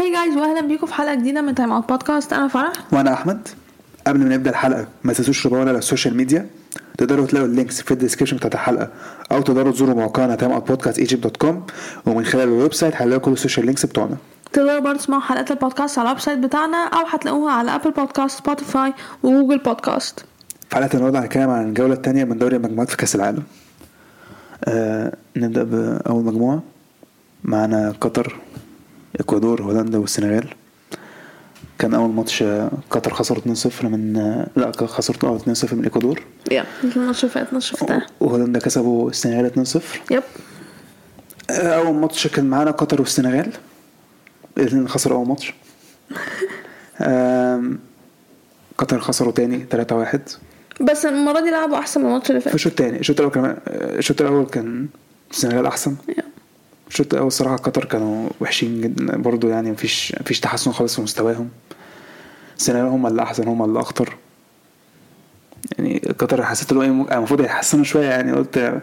Hi guys واهلا بيكم في حلقة جديدة من Time Out Podcast أنا فرح. وأنا أحمد. قبل ما نبدأ الحلقة ما تنسوش تتابعونا على ال social media. تقدروا تلاقوا ال links في ال description بتاعت الحلقة. أو تقدروا تزوروا موقعنا Time Out Podcast Egypt dot com ومن خلال ال website هتلاقوا كل ال social links بتوعنا. تقدروا برضه تسمعوا حلقات البودكاست على ال website بتاعنا أو هتلاقوها على Apple Podcast Spotify و Google Podcast في حلقة النهارده هنتكلم عن الجوله الثانية من دوري المجموعات في كأس العالم. آه نبدأ بأول مجموعة. معانا قطر. إكوادور هولندا والسنغال. كان أول ماتش آه، قطر خسروا 2-0 من آه، لا خسروا 2-0 من إكوادور. يا الماتش اللي فات شفتها وهولندا كسبوا السنغال 2-0 يب. أول ماتش كان معانا قطر والسنغال. الاثنين خسروا أول ماتش. قطر خسروا تاني 3-1 بس المرة دي لعبوا أحسن من الماتش اللي في فات الشوط الثاني الشوط الأول كمان الشوط الأول كان السنغال أحسن. يب. الشوط الأول الصراحه قطر كانوا وحشين جدا برضو يعني مفيش مفيش تحسن خالص في مستواهم. السنغال هم اللي أحسن هم اللي أخطر. يعني قطر حسيت ان هو المفروض يتحسنوا شوية يعني قلت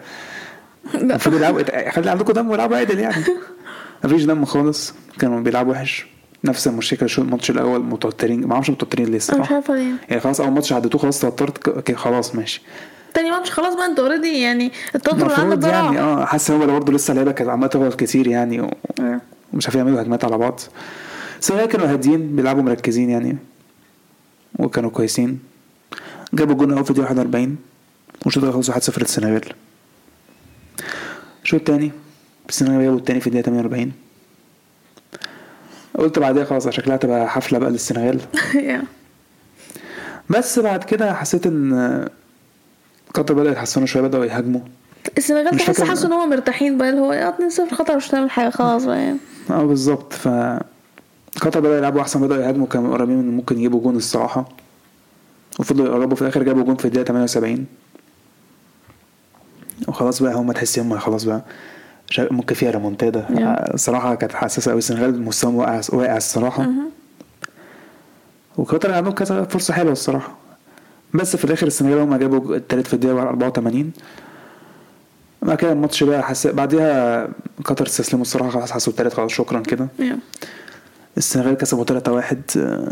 المفروض يلعبوا خلي عندكم دم ويلعبوا عادل يعني. مفيش دم خالص. كانوا بيلعبوا وحش. نفس المشكلة شو الماتش الأول متوترين. ما أعرفش متوترين ليه أنا مش الصراحه عارفة ليه. يعني خلاص أول ماتش عديتوه خلاص توترت خلاص ماشي. تاني ماتش خلاص بقى انت already يعني التوتر اللي عندك يعني. آه حاسس إن هو برضه لسه اللعيبه كانت عمالة تغلط كتير يعني و- آه. ومش عارفين يعملوا هجمات على بعض السنغال كانوا هاديين بيلعبوا مركزين يعني وكانوا كويسين جابوا جون اول في الدقيقه 41 والشوط الأول خلصوا 1-0 للسنغال الشوط الثاني السنغال جابوا الثاني في الدقيقة 48 قلت بعدها خلاص شكلها تبقى حفلة بقى للسنغال. بس بعد كده حسيت إن قطر بدأوا يتحسنوا شوية بدأوا يهاجموا. السنغال تحس حاسس إن هو مرتاحين بقى اللي هو يا 2-0 خطر مش هتعمل حاجة خلاص بقى يعني. آه بالظبط. ف قطر بدأوا يلعبوا أحسن بدأوا يهاجموا كانوا قريبين من ممكن يجيبوا جون الصراحة. وفضلوا يقربوا في الآخر جابوا جون في الدقيقة 78 وخلاص بقى هم تحس هم خلاص بقى ممكن فيها ريمونتادا. Yeah. الصراحة كانت حساسة قوي السنغال مستواهم واقع واقع الصراحة. وقطر عندهم كذا فرصة حلوة الصراحة. بس في الآخر السنغال هم جابوا التالت في الدقيقة 84 بعد كده الماتش بقى حس... بعدها قطر استسلموا الصراحة خلاص حسوا التالت خلاص شكرا كده. السنغال كسبوا 3 1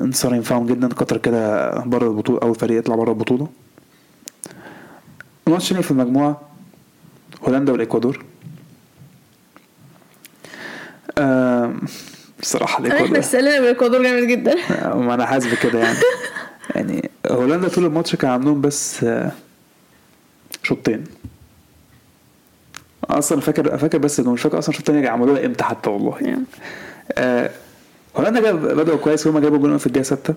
انتصار ينفعهم جدا. قطر كده بره البطولة أول فريق يطلع بره البطولة. الماتش الثاني في المجموعة هولندا والإكوادور. آم، الصراحة إحنا الاكوادور استقلينا بالاكوادور جامد جدا. ما أنا حاسس بكده يعني. يعني هولندا طول الماتش كان عندهم بس آه، شوطتين أصلا فاكر فاكر بس إنه مش فاكر أصلا الشوط الثاني عملوها إمتى حتى والله. Yeah. آه، هولندا جاب بدأوا كويس هما جابوا جون في الدقيقة 6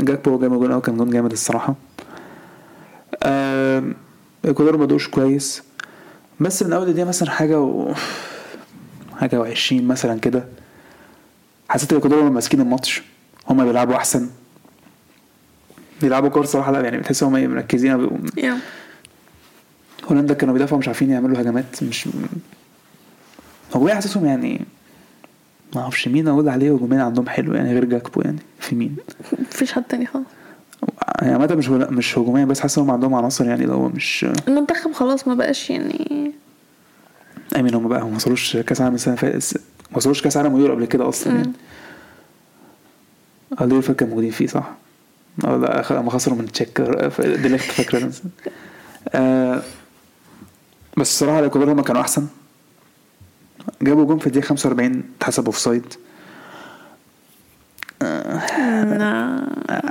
جاكبو جاب جون أول كان جون جامد الصراحة. آه، الإكوادور ما بدوش كويس. بس من أول الدقيقة مثلا حاجة و حاجة وعشرين مثلا كده. حسيت الإكوادور هما ماسكين الماتش. هما بيلعبوا أحسن. بيلعبوا كورة صراحة لا يعني بتحس هما مركزين أوي. يا. هولندا كانوا بيدافعوا مش عارفين يعملوا هجمات مش هجومية حاسسهم يعني؟ ما أعرفش مين أقول عليه هجوميا عندهم حلو يعني غير جاكبو يعني في مين؟ مفيش حد تاني خالص. يعني عامة مش مش هجوميا بس حاسس هم عندهم عناصر يعني لو هو مش المنتخب خلاص ما بقاش يعني I mean هم بقى هم ما وصلوش كأس عالم السنة اللي فاتت ما وصلوش كأس عالم ويورو قبل كده أصلا يعني. دول كانوا موجودين فيه صح؟ لا هم خسروا من تشيك دي ليخت فاكرة. آه بس الصراحه الاكوادور هم كانوا أحسن. جابوا جون في الدقيقة 45 اتحسب offside. أنا-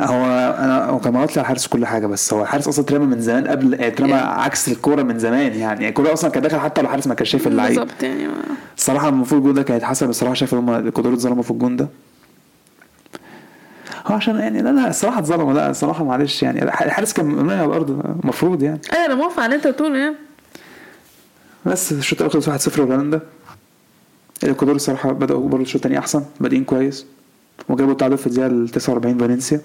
هو أنا هو كان مغطي على الحارس كل حاجة بس هو الحارس أصلا اترمى من زمان قبل اترمى. عكس الكورة من زمان يعني. الكوره أصلا كان داخل حتى لو الحارس ما كانش شايف اللعيب. بالظبط يعني الصراحه المفروض الجون ده كان يتحسب الصراحه شايف إن هم اتظلموا في الجون ده. عشان يعني لا لا الصراحة اتظلموا. لا الصراحة معلش يعني الحارس كان مرمي على الأرض المفروض يعني. أيوه أنا موافقه على اللي أنت بتقوله يعني. بس الشوط الأول خلص 1-0 لهولندا الإكوادور الصراحة بدأوا برضه الشوط الثاني أحسن بادئين كويس وجابوا التعادل في الدقيقة ال 49 فالنسيا.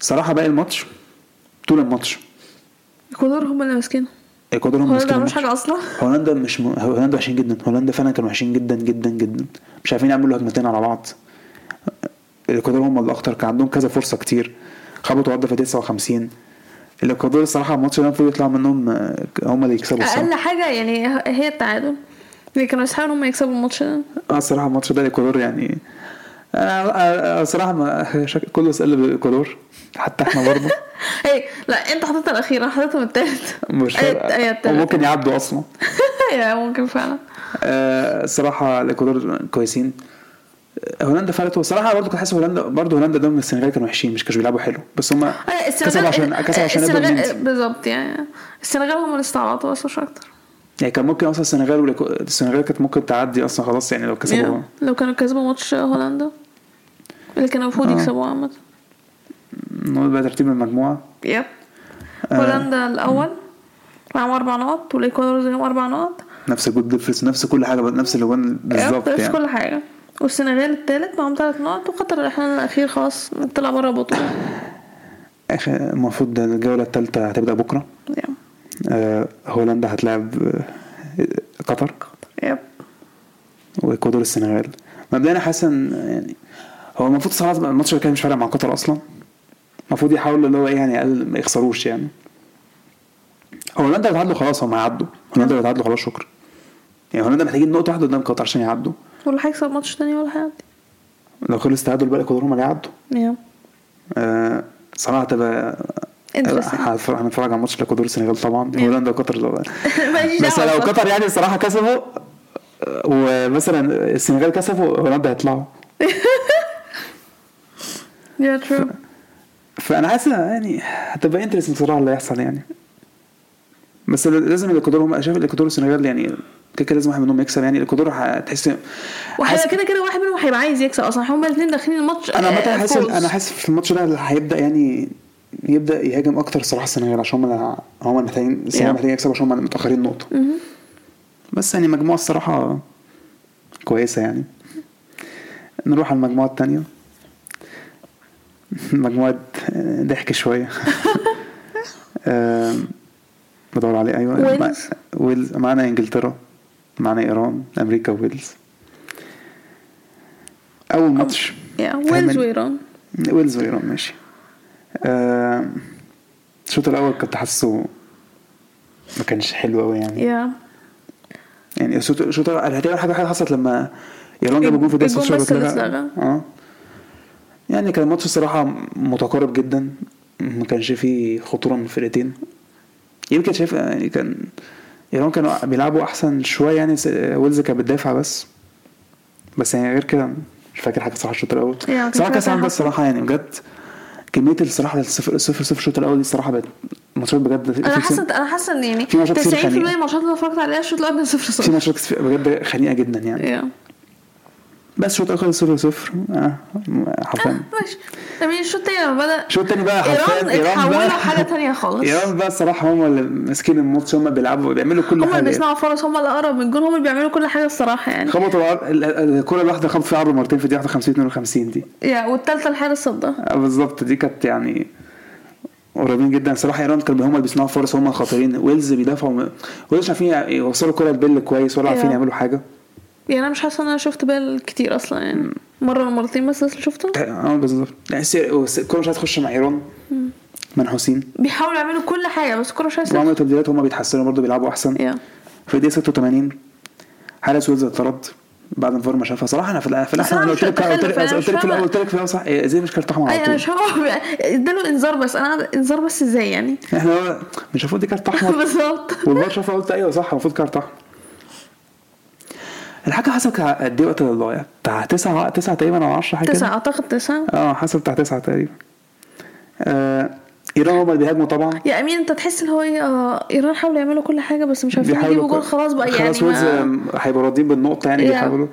الصراحة باقي الماتش طول الماتش. الاكوادور هم اللي ماسكينه. الاكوادور هم ماسكين الماتش. حاجة أصلا؟ هولندا مش م... هولندا وحشين جدا. هولندا فعلا كانوا وحشين جدا جدا جدا. مش عارفين يعملوا هجمتين على بعض. الاكوادور هم اللي اخطر كان عندهم كذا فرصة كتير. خبطوا عرضه في 59 الاكوادور الصراحة الماتش ده المفروض يطلع منهم آه، هم اللي يكسبوا الصراحة. أقل حاجة يعني هي التعادل. اللي كانوا يستحقوا ان هم يكسبوا الماتش ده. آه الصراحة الماتش ده الاكوادور يعني أنا صراحة ما شك... كله سأل بالاكوادور حتى إحنا برضه. اي لا أنت حطيتها الاخير أنا حطيتهم التالت. مش التالت. وممكن يعدوا أصلا. يا ممكن فعلا. آه، الصراحة الاكوادور كويسين. آه، هولندا فعلت الصراحه برضه كنت حاسس هولندا برضه هولندا قدام السنغال كانوا وحشين مش كانوا بيلعبوا حلو. بس هم أي، كسبوا عشان كسبوا عشان يبقوا السنغال. بالظبط يعني السنغال هم اللي استعبطوا بس مش أكتر. يعني كان ممكن أصلا السنغال والإكو- السنغال كانت ممكن تعدي أصلا خلاص يعني لو كسبوا Yeah. لو كانوا كسبوا ماتش هولندا اللي كانوا المفروض آه. يكسبوه عامة. نقول بقى ترتيب المجموعة. Yep. آه. هولندا الأول معاهم أربع نقط والإكوادور زيهم أربع نقط. نفس ال goal difference نفس كل حاجة نفس الاجوان بالظبط نفس يعني. كل حاجة. والسنغال التالت معاهم ثلاث نقط وقطر الإحلال الأخير خلاص طلع بره البطولة المفروض الجولة الثالثه هتبدأ بكرة. يب. آه، هولندا هتلاعب آه، قطر. يب. واكوادور السنغال. مبدئيا حاسس إن يعني هو المفروض صراحة الماتش اللي كان مش فارق مع قطر أصلا. المفروض يحاولوا اللي هو إيه يعني أقل ما يخسروش يعني. هولندا لو تعادلوا خلاص هم هيعدوا. هولندا لو تعادلوا خلاص شكرا. يعني هولندا محتاجين نقطة واحدة قدام قطر عشان يعدوا. واللي هيكسب ماتش تاني ولا هيعدي لو خلص تعادل بقى الاكوادور هم اللي هيعدوا. Yep آه صراحة تبقى Interesting. هنتفرج على ماتش الاكوادور السنغال طبعا. هولندا وقطر بس لو. قطر يعني الصراحه كسبوا ومثلا السنغال كسبوا هولندا هيطلعوا. Yeah true فأنا حاسس يعني هتبقى interesting بصراحه اللي هيحصل يعني. بس لازم الاكوادور هم شايف الاكوادور والسنغال يعني كده كده لازم واحد منهم يكسب يعني الاكوادور هتحس وهيبقى حاسس- كده كده واحد منهم هيبقى عايز يكسب أصلا هما الاثنين داخلين الماتش أنا آه، عامه حاسس فوز. أنا حاسس في الماتش ده اللي هيبدأ يعني يبدأ يهاجم أكتر صراحة السنغال عشان هم هم محتاجين السنغال. محتاجين يكسبوا عشان هم متأخرين نقطة. بس يعني مجموعة الصراحة كويسة يعني. نروح على المجموعة الثانية مجموعة ضحك شوية. بدور عليه أيوه. ويلز معانا إنجلترا. معانا إيران أمريكا ويلز. أول ماتش Yeah ويلز وإيران. ويلز وإيران ماشي. آم، الشوط الأول كنت حاسه ما كانش حلو قوي يعني. Yeah. يعني الشوط هتبقى حاجة حاجة حصلت لما ايران جابوا جون في الدقيقه الجون 16 بس اللي واتلغى. اتلغى. آه. يعني كان الماتش الصراحة متقارب جدا. ما كانش فيه خطورة من الفرقتين. يمكن شايف يعني كان ايران كانوا بيلعبوا أحسن شوية يعني ويلز كانت بتدافع بس. بس يعني غير كده مش فاكر حاجة صراحة الشوط الأول. يعني صراحة كاس العالم ده. الصراحة يعني بجد كمية الصراحة الصفر الصفر صفر الشوط الأول دي الصراحة بقت ماتشات بجد أنا في- حاسة أنا حاسة إن يعني في ماتشات كتير 90% من. الماتشات اللي اتفرجت عليها الشوط الأول كان 0 في 0 ماتشات بجد خنيقة جدا يعني. يا. بس الشوط الأول خلص 0 0 آه حرفيا. ماشي. طب الشوط التاني لما بدا الشوط الثاني بقى إيران حرفيا ايران اتحولوا حاجة تانية خالص. إيران بقى الصراحة هم اللي ماسكين الماتش هم بيلعبوا بيعملوا كل هم اللي حاجة. بيصنعوا فرص هم اللي أقرب من الجون هم اللي بيعملوا كل حاجة الصراحة يعني. خبطوا الكرة الواحدة خبط فيها عرض مرتين في الدقيقه 51 52 دي. Yeah والتالتة الحارس صدها آه، بالظبط. دي كانت يعني قريبين جدا. صراحة إيران كانوا هم اللي بيصنعوا فرص هم خطيرين ويلز بيدافعوا ويلز مش عارفين يوصلوا الكره لبيل كويس ولا عارفين. يعملوا حاجة. يعني أنا مش حاسة إن أنا شفت بيل كتير أصلا يعني مرة ولا مرتين بس اللي شفته آه بالظبط. يعني الكره مش هتخش مع إيران منحوسين. بيحاولوا يعملوا كل حاجة بس الكوره مش عايزه وعملوا تبديلات هم بيتحسنوا برضه بيلعبوا أحسن. Yeah. في الدقيقه 86 حارس ويلز اتطرد بعد ما فار ما شافها. صراحة أنا في أنا أنا مش قلت لك قلت لك قلت لك مش قلت لك صح. إزاي مش كارت احمر على أنا طول مش فاهمه اداله انذار بس. أنا انذار بس إزاي يعني؟ إحنا مش المفروض دي كارت احمر بالظبط. والفار شافها قلت أيوه صح المفروض كارت احمر الحاجة حسب قد إيه وقت الضايع؟ بتاع 9 9 تقريبا أو 10 حاجة كده. تسعة أعتقد تسعة. آه حسب بتاع 9 تقريبا. آه إيران هم اللي بيهاجموا طبعا. Yeah I mean أنت تحس اللي هو إيه آه، إيران حاولوا يعملوا كل حاجة بس مش عارفين يجيبوا جول خلاص بقى خلاص يعني ويلز ما... آم، هيبقوا راضيين بالنقطة يعني. بيحاولوا.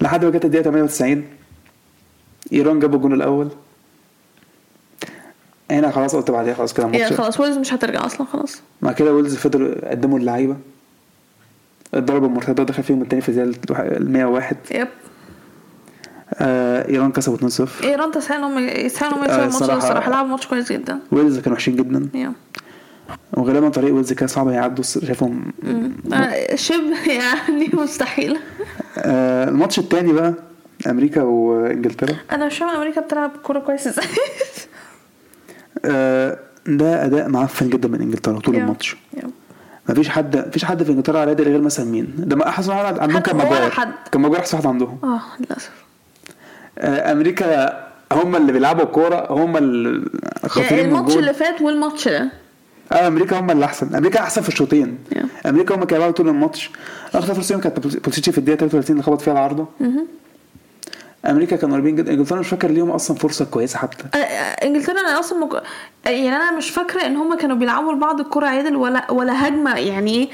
لحد ما جت الدقيقة 98 إيران جابوا الجون الأول. هنا خلاص قلت بعديها خلاص كده yeah الماتش. خلاص ويلز مش هترجع أصلا خلاص. مع كده ويلز فضلوا يقدموا اللعيبة. الضربة المرتدة دخل فيهم التاني في الدقيقه ال 101 Yep. آه إيران كسبوا 2-0 إيران هم ان هم آه، يكسبوا الماتش الصراحة- الصراحة لعبوا ماتش كويس جدا. ويلز كانوا وحشين جدا. وغالبا طريق ويلز كان صعب يعدوا شايفهم. آه، شبه يعني مستحيل. آه الماتش التاني بقى أمريكا وإنجلترا. أنا مش فاهمه أمريكا بتلعب كورة كويس إزاي. آه ده أداء معفن جدا من إنجلترا طول. الماتش. Yeah. مفيش حد مفيش حد في انجلترا على غير مثلا مين ده ما احسن واحد عندهم كان ماجواير. كان ماجواير احسن واحد عندهم آه للاسف آه، أمريكا هم اللي بيلعبوا الكوره هم اللي يعني خطيرين الماتش اللي فات والماتش ده آه أمريكا هم اللي احسن أمريكا احسن في الشوطين Yeah. أمريكا هم كانوا بيلعبوا طول الماتش اخطر فرصه كانت بوليسيتش في الدقيقه 33 اللي خبط فيها العارضه أمريكا كانوا قريبين جدا. إنجلترا مش فاكر ليهم أصلا فرصة كويسة حتى. آه، إنجلترا أنا أصلا مك... يعني أنا مش فاكرة إن هم كانوا بيلعبوا لبعض الكره عدل ولا ولا هجمة. يعني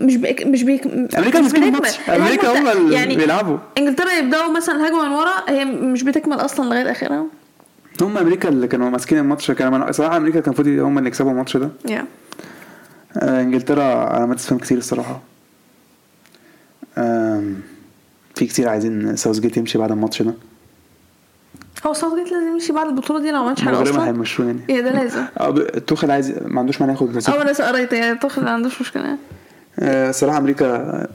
مش بيك مش بيك أمريكا ماسكين بتكمل. أمريكا هم اللي بيلعبوا. إنجلترا يبدأوا مثلا هجمة من ورا هي مش بتكمل أصلا لغاية آخرها. هم أمريكا اللي كانوا ماسكين الماتش. كانوا صراحة أمريكا كان المفروض هم اللي يكسبوا الماتش ده. Yeah. آه، إنجلترا علامات استفهام كتير الصراحة. آم، في كتير عايزين ساوث جيت يمشي بعد الماتش ده. هو ساوثجيت لازم يمشي بعد البطولة دي لو ما عملش حاجة غير ما أصلا؟ هيمشوه يعني. إيه ده لازم. ب- توخل عايز ما عندوش مانع ياخد أول نصيب ناس قريت يعني تاخد ما عندوش مشكلة يعني. آه، الصراحه أمريكا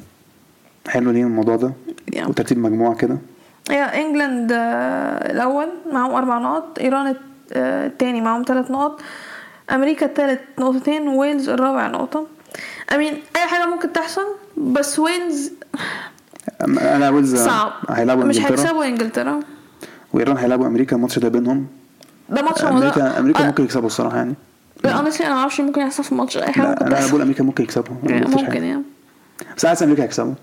حلو ليه الموضوع ده Yeah. وترتيب مجموعة كده. هي انجلاند آه، الأول معاهم أربع نقط إيران الت- آه، التاني معاهم ثلاث نقط أمريكا التالت نقطتين ويلز الرابع نقطة. امين أي حاجة ممكن تحصل بس ويلز أنا ويلز صعب. هيلعبوا مش هيكسبوا إنجلترا؟ وإيران هيلعبوا أمريكا الماتش ده بينهم. ده ماتش أمريكا أمريكا ممكن يكسبوا الصراحة يعني. honestly أنا ما أعرفش ممكن يحصل في الماتش. أي حاجة لا أنا بقول أمريكا ممكن يكسبوا. يعني ممكن. يعني. بس عايز أمريكا يكسبوا.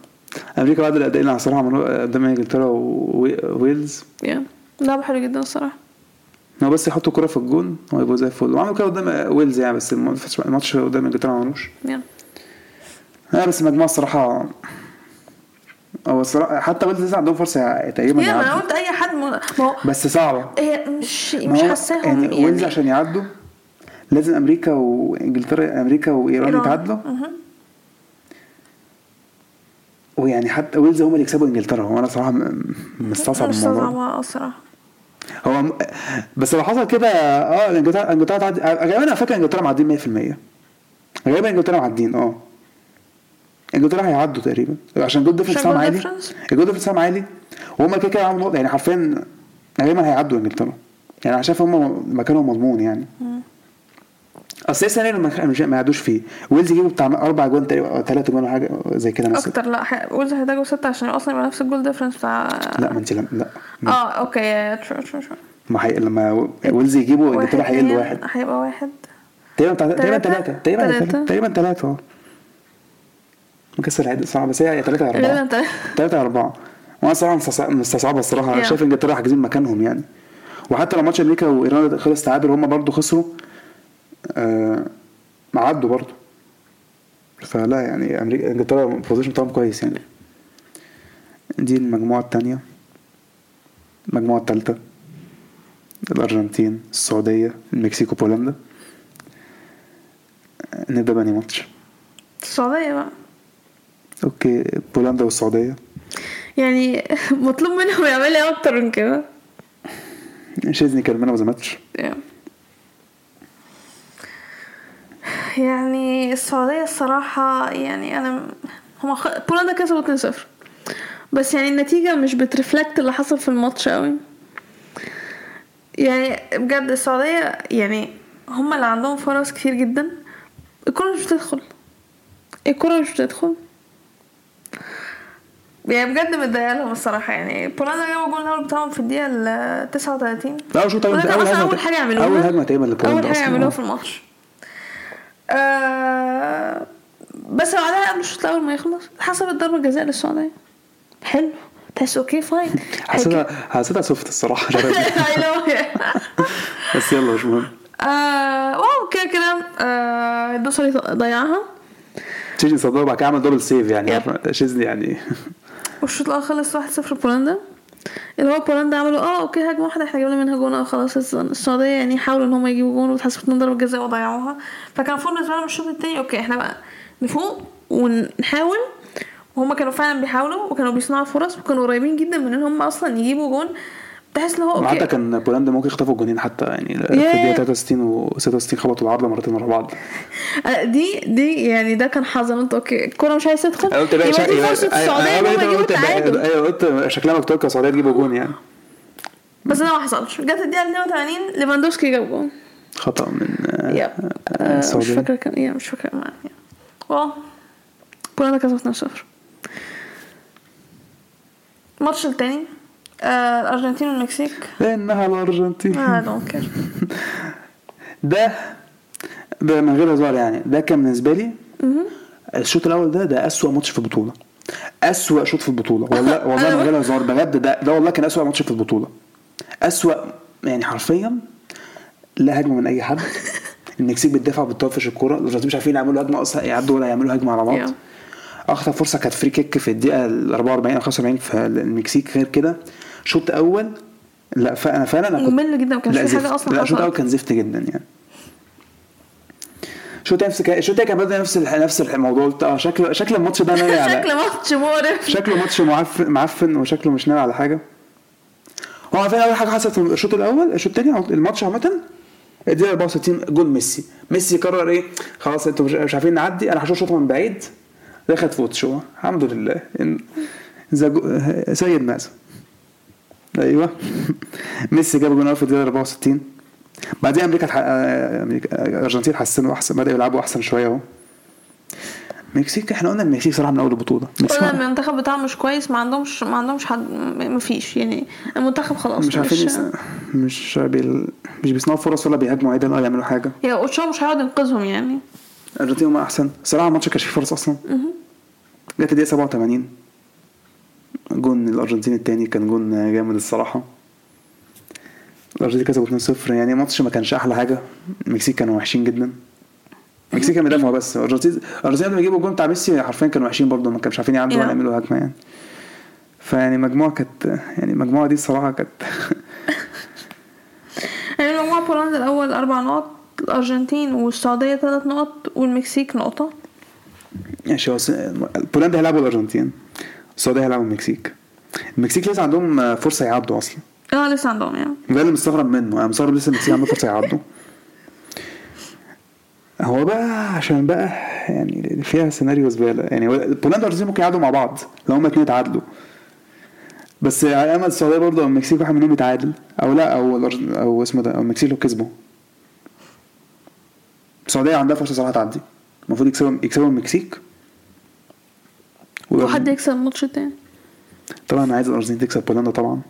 أمريكا بعد الأداء اللي الصراحه عملوه قدام إنجلترا وويلز yeah. لعبة حلو جدا الصراحة. هو بس يحطوا كرة في الجون ويبقوا زي الفل. وعملوا كده قدام ويلز يعني بس الماتش قدام إنجلترا ما عملوش. لا بس المجموعة الصراحة هو الصراحة حتى ويلز لسه عندهم فرصة تقريبا ما أنا قلت أي حد م... ما هو بس صعبة. هي مش ما مش هو حاساهم يعني. ويلز يعني عشان يعدوا لازم أمريكا وإنجلترا أمريكا وإيران. يتعادلوا. ويعني حتى ويلز هم اللي يكسبوا إنجلترا. هو أنا صراحة م- مستصعب مش الموضوع. صعبة الصراحة هو م... بس لو حصل كده آه انجلترا إنجلترا تعدي. غالبا أنا فاكر إنجلترا معديين 100% غالبا إنجلترا معديين آه. انجلترا هيعدوا تقريبا. عشان goal difference goal عالي؟ ال goal difference بتاعهم عالي وهم كده كده نقطة. يعني حرفيا غالبا هيعدوا إنجلترا. يعني أنا شايف هم مكانهم مضمون يعني. أصل لسه ما يعدوش فيه. ويلز يجيبوا بتاع أربع جوان تقريبا أو ثلاث جوان حاجة زي كده مثلا. أكتر. لا ويلز هيحتاجوا ستة عشان أصلا يبقى نفس ال goal difference بتاع لا ما انت لا لا. آه okay. true true true ما حي... لما ويلز يجيبوا إنجلترا هيقل واحد. هيبقى واحد. تقريبا تقريبا؟ ثلاثة تقريبا. تلاتة؟ تقريبا ثلاثة آه مكسر العد صعب بس هي يا ثلاثة يا غالبا أربعة. تلاتة. ثلاثة يا أربعة. وأنا صراحة مستصع- مستصعبها الصراحة. أنا Yeah. شايف إنجلترا حاجزين مكانهم يعني. وحتى لو ماتش أمريكا وإيران خلص تعادل هم برضه خسروا آه عدوا برضه فلا يعني أمريكا إنجلترا ال position بتاعهم كويس يعني. دي المجموعة التانية. المجموعة التالتة. الأرجنتين السعودية المكسيك وبولندا نبدأ بأنهي ماتش؟ السعودية بقى. okay بولندا والسعودية. يعني مطلوب منهم يعملوا إيه أكتر من كده؟ تشيزني كان the match. يعني السعودية الصراحة يعني أنا هما خ... بولندا كسبوا 2-0 بس يعني النتيجة مش بترفلكت اللي حصل في الماتش قوي يعني بجد السعودية يعني هما اللي عندهم فرص كتير جدا. الكرة مش بتدخل. الكرة مش بتدخل. يعني بجد متضايقة لهم الصراحة يعني بولندا جابوا الجول الأول بتاعهم في الدقيقة ال 39 لا شو وده كان أصلا أول حاجة يعملوها أول هجمة تقريبا لبولندا حاجة أصلاً. يعملوها في الماتش. آه بس بعدها قبل الشوط الأول ما يخلص حسبت ضربة جزاء للسعودية. حلو. تحس okay fine حسيتها حسيتها soft ليه. بس يلا مش مهم. آه wow كده كده آه الدوسري ضيعها. تشيزني صدها وبعد كده عمل double save يعني. yep. عارفة، تشيزني يعني. والشوط الأول خلص 1-0 بولندا. اللي هو بولندا عملوا آه okay هجمة واحدة إحنا جبنا منها جون آه خلاص الس- السعودية يعني حاولوا إن هم يجيبوا جون واتحسبت لهم ضربة جزاء وضيعوها. فكان المفروض بالنسبة لهم الشوط التاني okay إحنا بقى نفوق ونحاول. وهم كانوا فعلا بيحاولوا وكانوا بيصنعوا فرص وكانوا قريبين جدا من إن هم أصلا يجيبوا جون. بتحس إن هو okay. كان بولندا ممكن يخطفوا الجونين حتى يعني في yeah. الدقيقة 63 و 66 خبطوا العارضة مرتين ورا بعض. آه، دي دي يعني ده كان حظ. إن انت okay الكورة مش عايزة تدخل؟ قلت بقى فرصه أيوة، السعودية إن أيوة، هم يجيبوا قلت بقى- التعادل أيوه قلت شكلها مكتوب السعودية تجيبوا جون يعني. بس ده ما حصلش جت الدقيقة 82 ليفاندوسكي جاب جون. خطأ من آه، yep. آه، مش فاكرة كان إيه مش فاكرة ما- آه بولندا كسبت 2-0 الماتش التاني. الارجنتين والمكسيك. انها الأرجنتين. آه don't care ده ده من غير هزار يعني. ده كان بالنسبة لي الشوط الأول ده ده أسوأ ماتش في البطولة. أسوأ شوط في البطولة. والله والله من غير هزار بجد ده ده والله كان أسوأ ماتش في البطولة. اسوأ يعني حرفيا لا هجمة من أي حد. المكسيك بتدافع وبتطفش الكوره الارجنتين مش عارفين يعملوا هجمة أصلا يعدوا ولا يعملوا هجمة على بعض. أخطر فرصة كانت free kick في الدقيقة ال 44 أو 45 في المكسيك. غير كده شوط أول. لا فانا فعلا أنا كنت- ممل جدا ما كانش في حاجة. أصلا لا الشوط الأول حصلت. كان زفت جدا يعني. الشوط الثاني نفس الشوط كان بدأ نفس نفس الموضوع قلت آه شكل شكل الماتش ده ناوي على شكل ماتش مقرف. شكله ماتش معفن معفن وشكله مش ناوي على حاجة. هو عارفين أول حاجة حصلت في الشوط الأول الشوط الثاني الماتش عامة؟ الدقيقه 64 جول ميسي. ميسي قرر إيه؟ خلاص أنتوا مش- عارفين نعدي. أنا هشوط شوط من بعيد. دخلت فوت شو؟ الحمد لله. سيد ماذا أيوه. ميسي جاب جول في الدقيقة 64 بعدين أمريكا تح... آه، آه، الارجنتين حسنوا أحسن بدأوا يلعبوا أحسن شوية أهو. المكسيك إحنا قلنا المكسيك صراحة من أول البطولة. قلنا المنتخب بتاعهم مش كويس ما عندهمش ما عندهمش حد ما فيش يعني المنتخب خلاص مش عارفين يس... مش بيل... مش بيصنعوا فرص ولا بيهاجموا عدل ولا يعملوا حاجة. يا اوتشو مش هيقعد ينقذهم يعني. الارجنتين هم أحسن. صراحة الماتش كانش فيه فرص أصلا. جت الدقيقة 87 جون الأرجنتين التاني كان جون جامد الصراحة. الأرجنتين كسبوا 2-0 يعني الماتش ما كانش أحلى حاجة. المكسيك كانوا وحشين جدا. المكسيك كانوا بيدافعوا بس. الارجنتين الأرجنتين لما يجيبوا الجون بتاع ميسي حرفيا كانوا وحشين برضه. ما كانوش عارفين يعدوا ولا. يعملوا هجمة يعني. فيعني مجموعة كانت يعني المجموعه دي الصراحة كانت يعني مجموعة بولندا الأول أربع نقط الأرجنتين والسعودية ثلاث نقط والمكسيك نقطة. ماشي س- بولندا هيلعبوا الأرجنتين. السعودية هيلعبوا المكسيك المكسيك لسه عندهم فرصة يعدوا أصلا. آه لسه عندهم يعني ده اللي مستغرب منه. أنا مستغرب لسه المكسيك عندهم فرصة يعدوا. هو بقى عشان بقى يعني فيها سيناريو زباله يعني بولندا والأرجنتين ممكن يقعدوا مع بعض لو هما اتنين اتعادلوا بس على امل السعودية برضه المكسيك واحد منهم يتعادل. أو لا أو أو اسمه ده أو المكسيك لو كسبوا. السعودية عندها فرصة صراحة تعدي. المفروض يكسبوا يكسبوا المكسيك وحد يكسب الماتش التاني. طبعا أنا عايز الأرجنتين تكسب بولندا طبعا.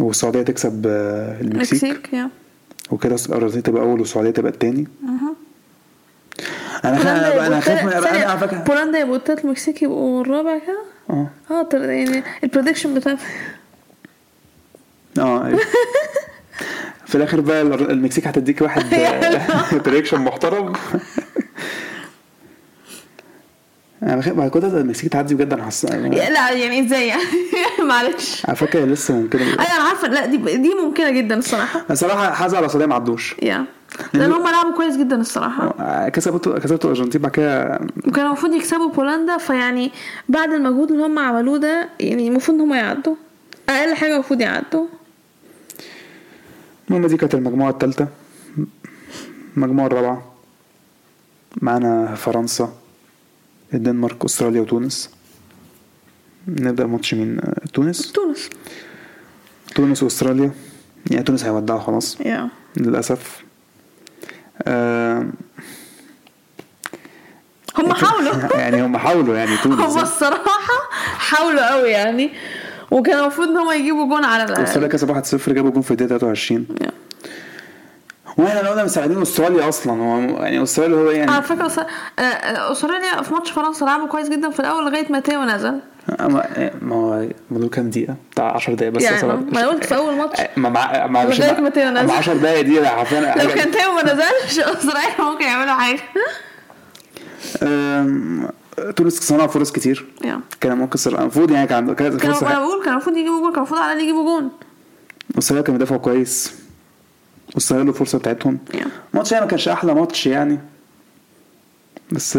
والسعودية تكسب آه، المكسيك. المكسيك وكده الأرجنتين تبقى أول والسعودية تبقى التاني. أنا بولندا خايف أنا خايف أنا على فكره بولندا يبقوا التالت المكسيك يبقوا الرابع كده؟ آه. آه يعني ال prediction بتاعت آه أيوة. في الآخر بقى المكسيك هتديك واحد prediction محترم. أنا بخاف بعد كده المكسيك تعدي بجد أنا حاسس لا يعني إزاي؟ يعني معلش. على فكره لسه ممكن أيوه أنا عارفة. لا دي دي ممكنة جدا الصراحة. الصراحه حاسس على السعوديه ما عدوش. يا. لأن هم لعبوا كويس جدا الصراحة. آه، كسبت كسبت الارجنتين بعد كده وكان المفروض يكسبوا بولندا فيعني بعد المجهود اللي هم عملوه ده يعني المفروض إن هم يعدوا. أقل حاجة المفروض يعدوا. المهم دي كانت المجموعة الثالثة المجموعة الرابعة. معانا فرنسا. الدنمارك أستراليا وتونس. نبدأ ماتش مين؟ تونس؟ تونس. تونس وأستراليا. يعني تونس هيودعوا خلاص. يا للأسف. آه هم حاولوا. يعني هم حاولوا يعني تونس. هم الصراحة حاولوا قوي يعني. وكان المفروض إن هم يجيبوا جون على استراليا الاقل كسب 1-0 جابوا جون في الدقيقة 23 يا. وإحنا لو مساعدين أستراليا أصلا هو يعني أستراليا هو يعني على فكرة آه، آه، أستراليا في ماتش فرنسا لعبوا كويس جدا في الأول لغاية ما تيو نزل ما ما هو ما دول كام دقيقة؟ بتاع 10 دقايق بس يعني. ما قلت في أول ماتش. ما مع مش ما. مع 10 دقايق دي حرفيا لو حاجة- كان تيو ما نزلش أستراليا ممكن يعملوا حاجة أم، تونس صنعوا فرص كتير. كان ممكن المفروض يعني كان كانوا أنا بقول كان المفروض يجيبوا جون كان المفروض على الأقل يجيبوا جون أستراليا كانوا بيدافعوا كويس واستغلوا الفرصة بتاعتهم. الماتش يعني ما كانش أحلى ماتش يعني. بس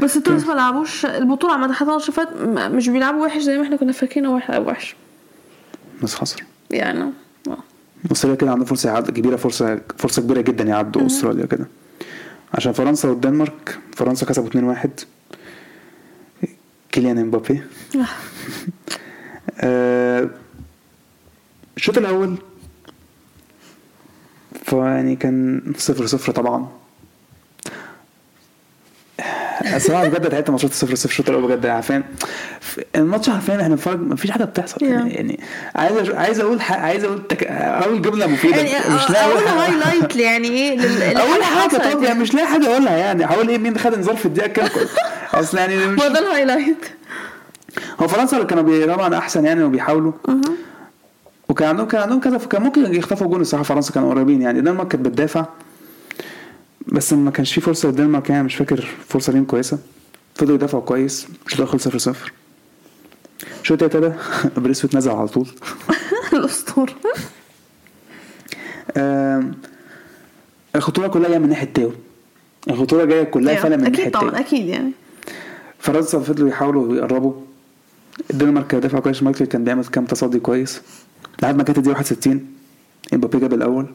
بس تونس ما لعبوش البطولة عامة حتى الماتش فات مش بيلعبوا وحش زي ما إحنا كنا فاكرين هو وحش وحش. بس خسر يعني. أستراليا كده عندها فرصة يعد كبيرة فرصة فرصة كبيرة جدا يعدوا أستراليا كده. عشان فرنسا والدنمارك فرنسا كسبوا 2-1 كيليان إمبابي. آه، الشوط الأول فيعني كان صفر صفر طبعا. الصراحة بجد تعبت ماتشات الصفر صفر الشوط الأول بجد عارفين الماتش حرفيا إحنا بنتفرج مفيش حاجة بتحصل. يعني, يعني عايز عايز أقول عايز أقول تك... أقول جملة مفيدة يعني مش لاقي أول highlight يعني إيه؟ لل- أول حاجة طب يعني مش لاقي حاجة أقولها يعني حاول إيه؟ مين خد انذار في الدقيقة كام؟ أصل يعني مش ما ده ال highlight هو فرنسا اللي كانوا طبعا أحسن يعني وبيحاولوا. وكان عندهم كان عندهم كذا. كان ممكن يخطفوا جون الصراحة فرنسا كانوا قريبين. يعني الدنمارك كانت بتدافع بس ما كانش في فرصة للدنمارك يعني مش فاكر فرصة ليهم كويسة. فضلوا يدافعوا كويس. الشوط الأول 0 0 الشوط التاني ابتدى. بريثويت نزل على طول. الأسطورة. الخطورة كلها جاية من ناحية تيو الخطورة جاية كلها فعلا من ناحيه أكيد تيو طبعا أكيد يعني. فرنسا فضلوا يحاولوا يقربوا. الدنمارك دافع كويس. شمايكل كان بيعمل كام تصدي كويس. لحد ما كانت دي 61 إمبابي جاب الأول.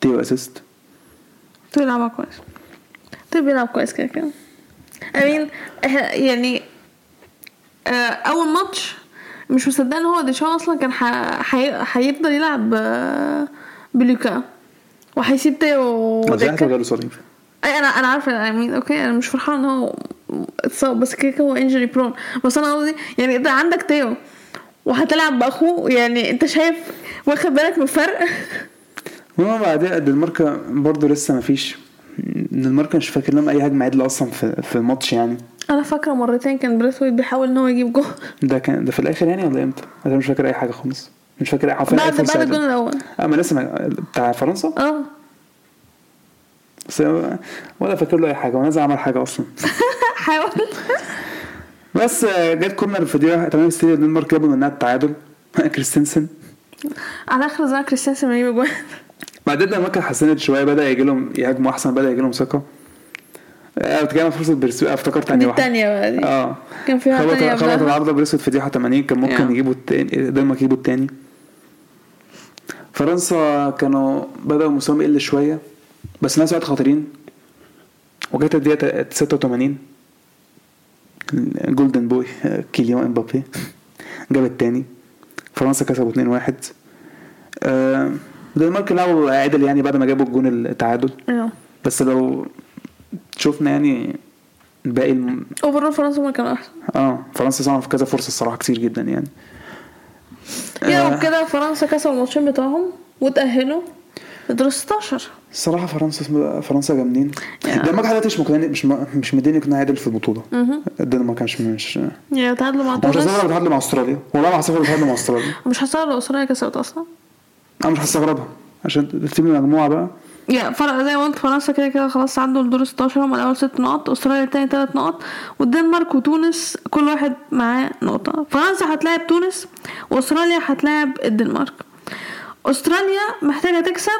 تيو assist. تيو بيلعبها كويس. تيو بيلعب كويس كده كده. I mean يعني آه، أول ماتش مش مصدقة إن هو ديشان أصلا كان هيفضل يلعب آه، بلوكاس وهيسيب تيو صليب أي أنا أنا عارفة I mean okay أنا مش فرحانه إن هو اتصاب بس كده هو injury prone بس أنا قصدي يعني أنت عندك تيو. وهتلعب باخوه يعني أنت شايف واخد بالك من الفرق؟ المهم بعدها الدنمارك برضه لسه ما فيش. الدنمارك مش فاكر لهم أي هجمة عدلة أصلا في في الماتش يعني. أنا فاكرة مرتين كان بريثويت بيحاول إن هو يجيب جول. ده كان ده في الآخر يعني ولا إمتى؟ أنا مش فاكر أي حاجة خالص. مش فاكر اي حرفيا أي بعد بعد الجول. الأول. آه ما لسه بتاع فرنسا؟ آه. بس ولا فاكر له أي حاجة ونازل عمل حاجة أصلا. حاول. بس جت كورنر في الدقيقه 68 الدنمارك جابوا منها التعادل. كريستيانسن. على آخر زمان كريستيانسن بيجيب جول بعدين الدنمارك حسنت شوية بدأ يجي لهم يهاجموا أحسن بدأ يجي لهم ثقة. عن فرصة بريثويت افتكرت تاني دي واحدة التانية بقى دي. آه. كان في واحدة خبط تانية خبط. العارضة بريثويت في دقيقة 80 كان ممكن. يجيبوا التاني الدنمارك يجيبوا التاني. فرنسا كانوا بدأوا مستواهم يقل شوية بس نفس الوقت خطرين وجت الدقيقة 86 golden boy آه، كيليان امبابي جاب التاني. فرنسا كسبوا 2-1 آه، الدنمارك لعبوا عدل يعني بعد ما جابوا الجون التعادل. أيوه. بس لو شفنا يعني باقي الم... overall فرنسا ما كانوا أحسن. آه فرنسا صنعوا في كذا فرصة الصراحة كتير جدا يعني. يا آه. وبكده فرنسا كسبوا الماتشين بتوعهم وتأهلوا. لدور 16 الصراحه فرنسا فرنسا جامدين. الدنمارك حاليا مش مقنعين مش مش مديني اقناع عادل في البطولة. الدنمارك مش مش يا تعادلوا مع مش تونس؟ هستغرب بتعادلوا مع أستراليا. والله ما هستغرب بتعادلوا مع أستراليا. مش هستغرب لو أستراليا كسبت أصلا؟ أنا مش هستغربها. عشان ترتيب المجموعة بقى. يا فرق زي ما قلت فرنسا كده كده خلاص عدوا لدور 16 هم الأول ست نقط أستراليا التاني تلات نقط والدنمارك وتونس كل واحد معاه نقطة. فرنسا هتلاعب تونس وأستراليا هتلاعب الدنمارك. أستراليا محتاجة تكسب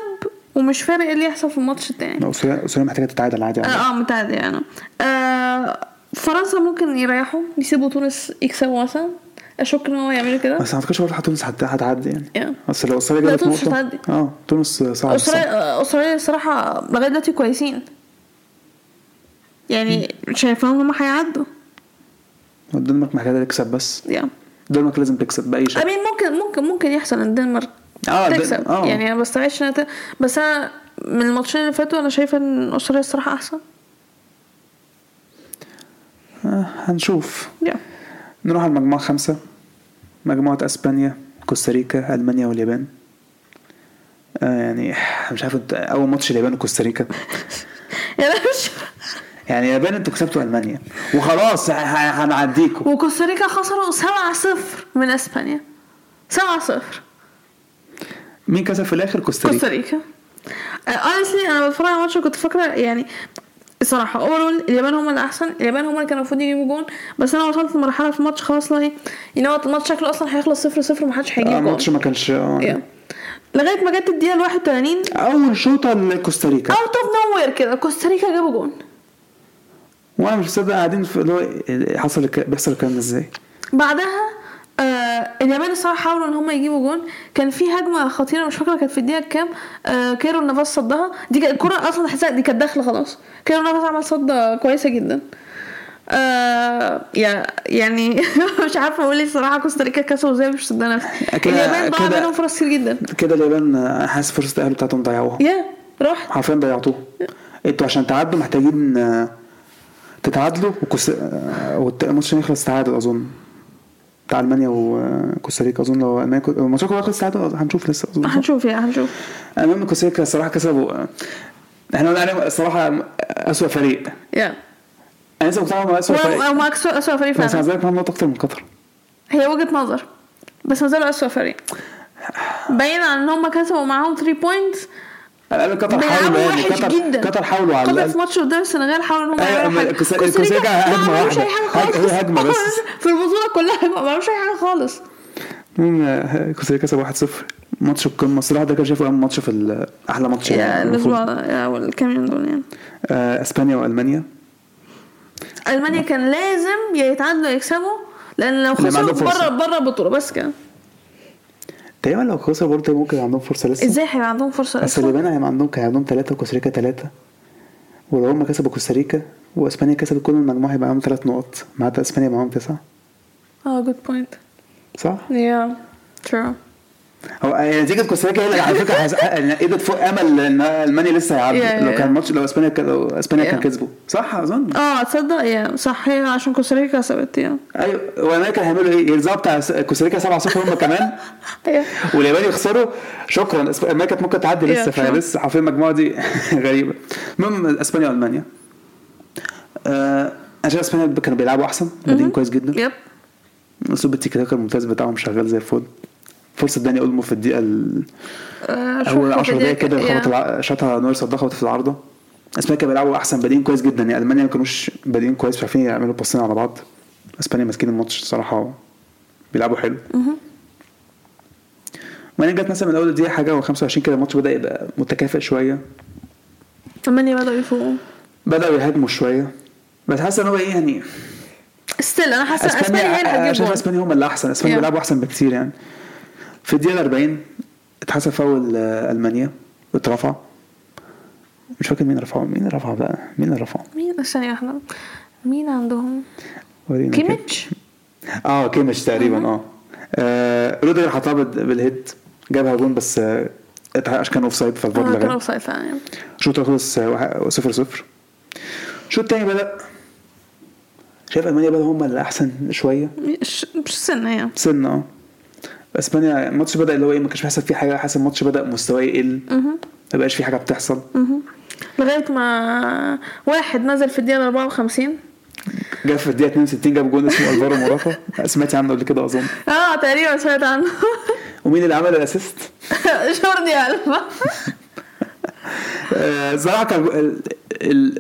ومش فارق إيه اللي يحصل في الماتش التاني. استراليا محتاجة تتعادل عادي يعني. آه آه متعادل يعني. آه فرنسا ممكن يريحوا يسيبوا تونس يكسبوا مثلا. أشك إن هو يعملوا كده. بس ما أعتقدش برضه تونس هت- هتعدي يعني. Yeah. بس لو أستراليا جابت تونس هتعدي. آه تونس صعب. أستراليا أستراليا الصراحة لغاية دلوقتي كويسين. يعني شايفه إن هم هيعدوا. الدنمارك محتاجة تكسب بس. يعني الدنمارك لازم تكسب بأي شكل. امين ممكن ممكن ممكن يحصل إن الدنمارك آه تكسب آه. يعني أنا بستبعدش بس أنا من الماتشين اللي فاتوا أنا شايفة إن أستراليا الصراحة أحسن. آه، هنشوف. يعني نروح على المجموعة خمسة مجموعة أسبانيا كوستاريكا ألمانيا واليابان. آه يعني مش عارف أنت أول ماتش اليابان وكوستاريكا. يعني مش يعني اليابان أنتوا كسبتوا ألمانيا. وخلاص ه- ه- هنعديكوا وكوستاريكا خسروا 7-0 من أسبانيا. 7-0 مين كسب في الآخر؟ كوستاريكا. كوستاريكا. honestly أنا بتفرج على الماتش كنت فاكرة يعني الصراحة overall اليابان هم اللي احسن اليابان هم اللي كانوا المفروض يجيبوا جون بس أنا وصلت لمرحلة في الماتش خلاص لا إيه يعني هو الماتش شكله أصلا هيخلص صفر صفر محدش آه هيجيب جون. الماتش ما كانش آه. Yeah. لغاية ما جت الدقيقة ال 81 أول شوطة لكوستاريكا اوت اوف نو وير كده كوستاريكا جابوا جون. وأنا مش مصدق قاعدين في اللي هو حصل الك- بيحصل الكلام ده إزاي؟ بعدها آه اليابان الصراحة حاولوا إن هم يجيبوا جون. كان في هجمة خطيرة مش فاكرة كانت في الدقيقة كام. آه كيرو نافاس صدها. دي الكرة أصلا تحسها دي كانت داخلة خلاص. كيرو نافاس عمل صدة كويسة جدا. آه يعني مش عارفة أقول إيه الصراحة. كوستاريكا كسبوا إزاي مش مصدقه نفسي اليابان ضاع منهم فرص كتير جدا. كده اليابان آه، حاسس فرصة التأهل بتاعتهم ضيعوها. يا راجل. حرفيا ضيعتوها. أنتوا عشان تعدوا محتاجين آه، تتعادلوا. آه، والت- الماتش التاني يخلص تعادل أظن. بتاع ألمانيا وكوستاريكا أظن. لو المانيا كو- الماتش كله هيخلص تعادل هنشوف لسه أظن. هنشوف يا هنشوف. المهم كوستاريكا الصراحة كسبوا. إحنا قلنا عليهم الصراحة اسوء فريق. Yeah. أنا لسه مقتنع اسوء فريق. هم أسوأ فريق بس مع فعلا ذلك معاهم نقطة أكتر من قطر. هي وجهة نظر بس ما زالوا أسوأ فريق. باين على إن هم كسبوا معاهم 3 points على الاقل قطر حاولوا يعني قطر قطر حاولوا على قطر في ماتش قدام السنغال حاولوا ان هم أيوة، يعملوا حاجة. كوستا- كوستاريكا كوستاريكا ما هجمة عملوش واحدة. أي حاجة هج- خالص. هي هجمة بس. في البطولة كلها ما عملوش أي حاجة خالص. المهم كوستاريكا كسب 1-0 ماتش القمة. الصراحه ده كان شايفه أهم ماتش في أحلى ماتش يعني. الأسبوع والكام يوم دول يعني. آه، إسبانيا وألمانيا. ألمانيا كان لازم يا يتعادلوا يكسبوا لأن لو خسروا. بره بره البطوله بس كده. تقريبا لو خسر برضه ممكن عندهم فرصه لسه إزاي هيبقى عندهم فرصه لسه اليابان هيبقى عندهم كان عندهم ثلاثة وكوستاريكا ثلاثة ولو هم كسبوا كوستاريكا واسبانيا كسبت كل المجموعه هيبقى معاهم ثلاث نقط مع اسبانيا معاهم تسعه آه good point صح؟ Yeah true هو يعني نتيجه كوستاريكا هي اللي على فكرة حس- يعني ادت فوق أمل إن المانيا لسه Yeah, yeah, لو كان. ماتش لو إسبانيا لو إسبانيا كان. كسبوا. صح؟ أظن. آه تصدق yeah. صح هي عشان كوستاريكا كسبت yeah. أيوه. والامريكا كانوا هيعملوا إيه؟ يرزعوا بتاع كوستاريكا 7-0 هم كمان. واليابان يخسروا. شكرا. أمريكا ممكن تعدي لسه. Yeah, فهي sure. لسه حرفيا المجموعة دي غريبة. المهم إسبانيا وألمانيا. آه أنا شايف إسبانيا كانوا بيلعبوا أحسن. بادئين كويس جدا. يب. أسلوب التيكي تاكا الممتاز بتاعهم شغال زي الفل. فرصة داني أولمو في الدقيقة ال- آه، أول في 10 دقايق كده خبط الع- شاطها نور صدها خبطت في العارضة. أسبانيا كانوا بيلعبوا أحسن بادئين كويس جدا يعني ألمانيا ما كانوش بادئين كويس مش عارفين يعملوا باصين على بعض. أسبانيا ماسكين الماتش الصراحة بيلعبوا حلو. وبعدين جت مثلا من أول دقيقة حاجة و25 كده الماتش بدأ يبقى متكافئ شوية. المانيا بدأوا يفوقوا. بدأوا يهاجموا شوية. بس حاسس إن هو إيه يعني؟ still أنا حاسة أسبانيا هي اللي أنا هتجيب شايف إسبانيا هم اللي احسن اسبانيا. بيلعبوا أحسن بكتير يعني. في الدقيقة 40 اتحسب فاول آه، ألمانيا واترفع. مش فاكر مين رفعه. مين رفعه بقى؟ مين اللي رفعه؟ مين؟ ثانية واحدة. مين عندهم. كيميتش؟ آه كيميتش تقريبا آه, آه روديجر حطها بال- بال head. جابها جون بس آه كان offside فال VAR آه كان offside فعلا. يعني. الشوط خلص 0 0 الشوط التاني بدأ. شايف ألمانيا بدا هم اللي احسن شوية مش سنة يعني. سنة آه. اسبانيا الماتش بدأ اللي هو إيه ما كانش بيحصل فيه حاجة حاسس الماتش بدأ مستواه يقل. ما بقاش فيه حاجة بتحصل. لغاية ما واحد نزل في الدقيقة 54 جاب في الدقيقة 62 جاب جون اسمه ألفارو موراتا سمعتي عنه قبل كده أظن. آه تقريبا سمعت عنه. ومين اللي عمل ال assist؟ جوردي ألبا آه، صراحة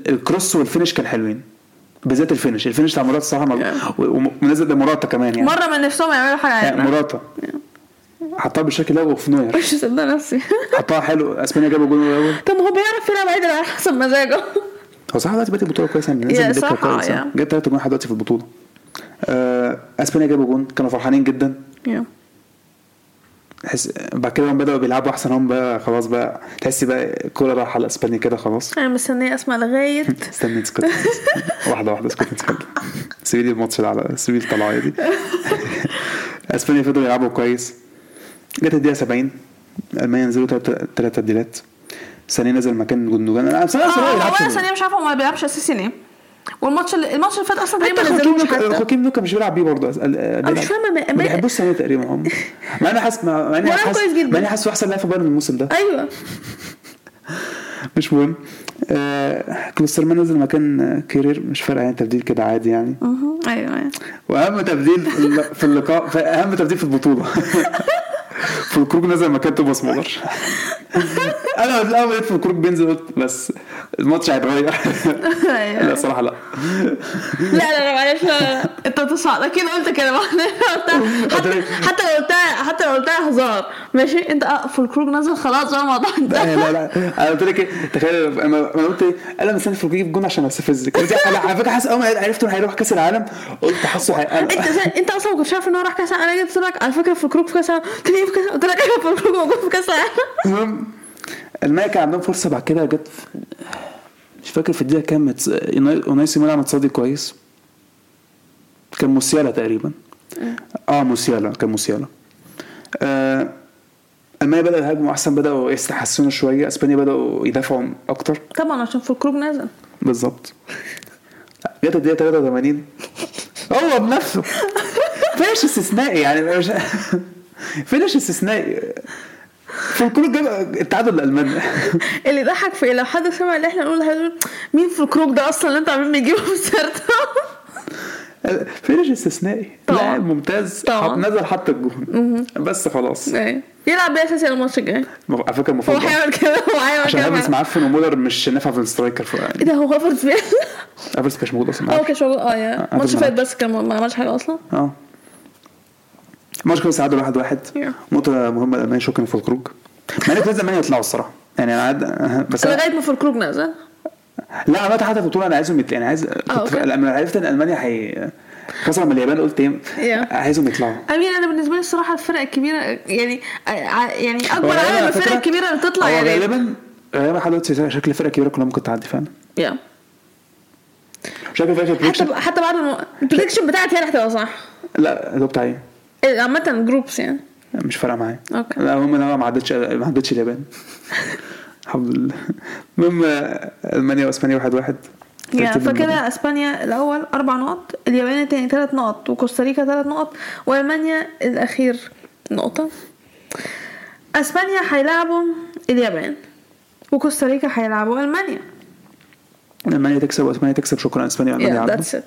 ال cross وال finish كان حلوين. بالذات ال finish. ال finish بتاع موراتا الصراحه مل- ومنزل لموراتا كمان يعني. مرة من نفسهم يعملوا حاجة يعني موراتا حطها بالشكل ده وفي نوير. مش مصدق نفسي. حطها حلو. أسبانيا جابوا جون الأول طب هو بيعرف يلعب عادل على حسب مزاجه. هو صراحة دلوقتي بقت البطولة كويسة يعني نزل صح، كويسة. جاب ثلاثة جون لحد دلوقتي في البطولة. آه، أسبانيا جابوا جون. كانوا فرحانين جدا. يا. تحس بعد كده هم بدأوا بيلعبوا أحسن هم بقى خلاص بقى تحسي بقى الكورة رايحة على إسبانيا كده خلاص. أنا مستنية اسمع لغاية. استني اسكت واحدة واحدة اسكت اسكت سيبي لي الماتش ده على سيبي لي الطلعية دي. إسبانيا فضلوا يلعبوا كويس. جت الدقيقة 70 ألمانيا نزلوا تلات- تلات تبديلات. ثانية نزل مكان جندوجان أنا بصراحة مش عارفة هو ما بيلعبش أساسي ليه. والماتش اللي الماتش اللي فات أصلا تقريبا حتى ما خوكيم نزلوش نوكا حتى. خوكيم نوكا مش بيلعب بيه برضه. بيلعب- مش فاهمة ما- بيحبوش ثانية تقريبا هم مع إني حاسس مع إني حاسس. مع إني حاسس أحسن لاعب في بايرن الموسم ده. أيوه. مش مهم. آه كلوسترمان نزل مكان كيرير مش فارقة يعني تبديل كده عادي يعني. مهم. أيوه أيوه. وأهم تبديل في الل- في اللقاء أهم تبديل في البطولة. في الكروج نزل مكان توماس مولر. أنا في الأول في الكروج بينزل قلت بس الماتش هيتغير. لا أيوه صراحة لا. لا لا لا معلش لا لا لا. أنت تصعد أكيد قلت كده. حتى حتى لو قلتها حتى لو قلتها هزار. ماشي؟ أنت في الكروج نزل خلاص بقى الموضوع لا انتهى. لا لا أنا قلت لك إيه، تخيل أنا أنا قلت إيه؟ أنا مستني في يجيب جون عشان استفزك قلت أنا على فكرة حاسس أول ما عرفت إنه هيروح كأس العالم قلت حاسه هي- أنت أنت أصلا ما كنتش عارف ان هو راح كأس العالم. أنا جبت لك على فكرة في الكروج في كأس العالم. إيه في قلت لك أيوه في الكروج موجود في كاس العالم المهم المانيا كان عندهم فرصة بعد كده جت مش فاكر في الدقيقة كام. أوناي سيمونا متصدي كويس. كان موسيالا تقريبا. آه موسيالا كان موسيالا. آه المانيا بدأوا يهاجموا أحسن بدأوا يستحسنوا شوية. أسبانيا بدأوا يدافعوا أكتر. طبعا عشان في الكروج نزل بالظبط. جت الدقيقة 83 هو بنفسه. فينش استثنائي يعني مش finish استثنائي. فيلكروج جاب التعادل لالمانيا اللي ضحك في؟ لو حد سمع اللي إحنا نقول هيقول مين فيلكروج ده أصلا اللي أنتوا عاملين بيجيبوا في سيرته finish استثنائي. لاعب ممتاز طبعا. نزل حط الجون. بس خلاص. إيه. يلعب بيه اساسي الماتش الجاي. على فكرة هو المفروض هيعمل كده هو هيعمل عشان كده. هافرز معاه. معفن ومولر مش نافع في ال striker إيه ده هو هافرز بيعمل هافرز كانش موجود أصلا آه كانش موجود آه yeah. هافرز الماتش ما فات. بس كان ما عملش حاجة أصلا؟ آه. الماتش خلص تعادل واحد واحد. Yeah. نقطة مهمة لألمانيا شكرا في الخروج مع إن كنت ألمانيا يطلعوا الصراحة. يعني أنا عاد بس لغاية ما في الكروك نزل؟ لا عملت حتى في البطولة أنا عايزهم. يعني عايز أوكي. لما عرفت إن ألمانيا هي خسر من اليابان قلت Yeah. عايزهم يطلعوا. امين أنا بالنسبة لي الصراحة الفرق الكبيرة يعني ع- يعني أكبر عدد من الفرق الكبيرة اللي تطلع يعني. غالبا غالبا لحد دلوقتي شكل الفرق الكبيرة كلها ممكن تعدي فعلا يا شكل الفرق حتى حتى بعد ال prediction بتاعتي اللي هتبقى صح. لا اللي هو إيه، عامة groups يعني. مش فارقة معايا. okay. لا المهم إن أنا ما عدتش ما عدتش اليابان. الحمد لله. المهم ألمانيا وإسبانيا واحد واحد. ترتيب فكده إسبانيا الأول أربع نقط اليابان التاني ثلاث نقط وكوستاريكا ثلاث نقط وألمانيا الأخير نقطة. إسبانيا هيلعبوا اليابان وكوستاريكا هيلعبوا ألمانيا. ألمانيا تكسب وإسبانيا تكسب. شكرا إسبانيا والمانيا yeah عدوا. That's it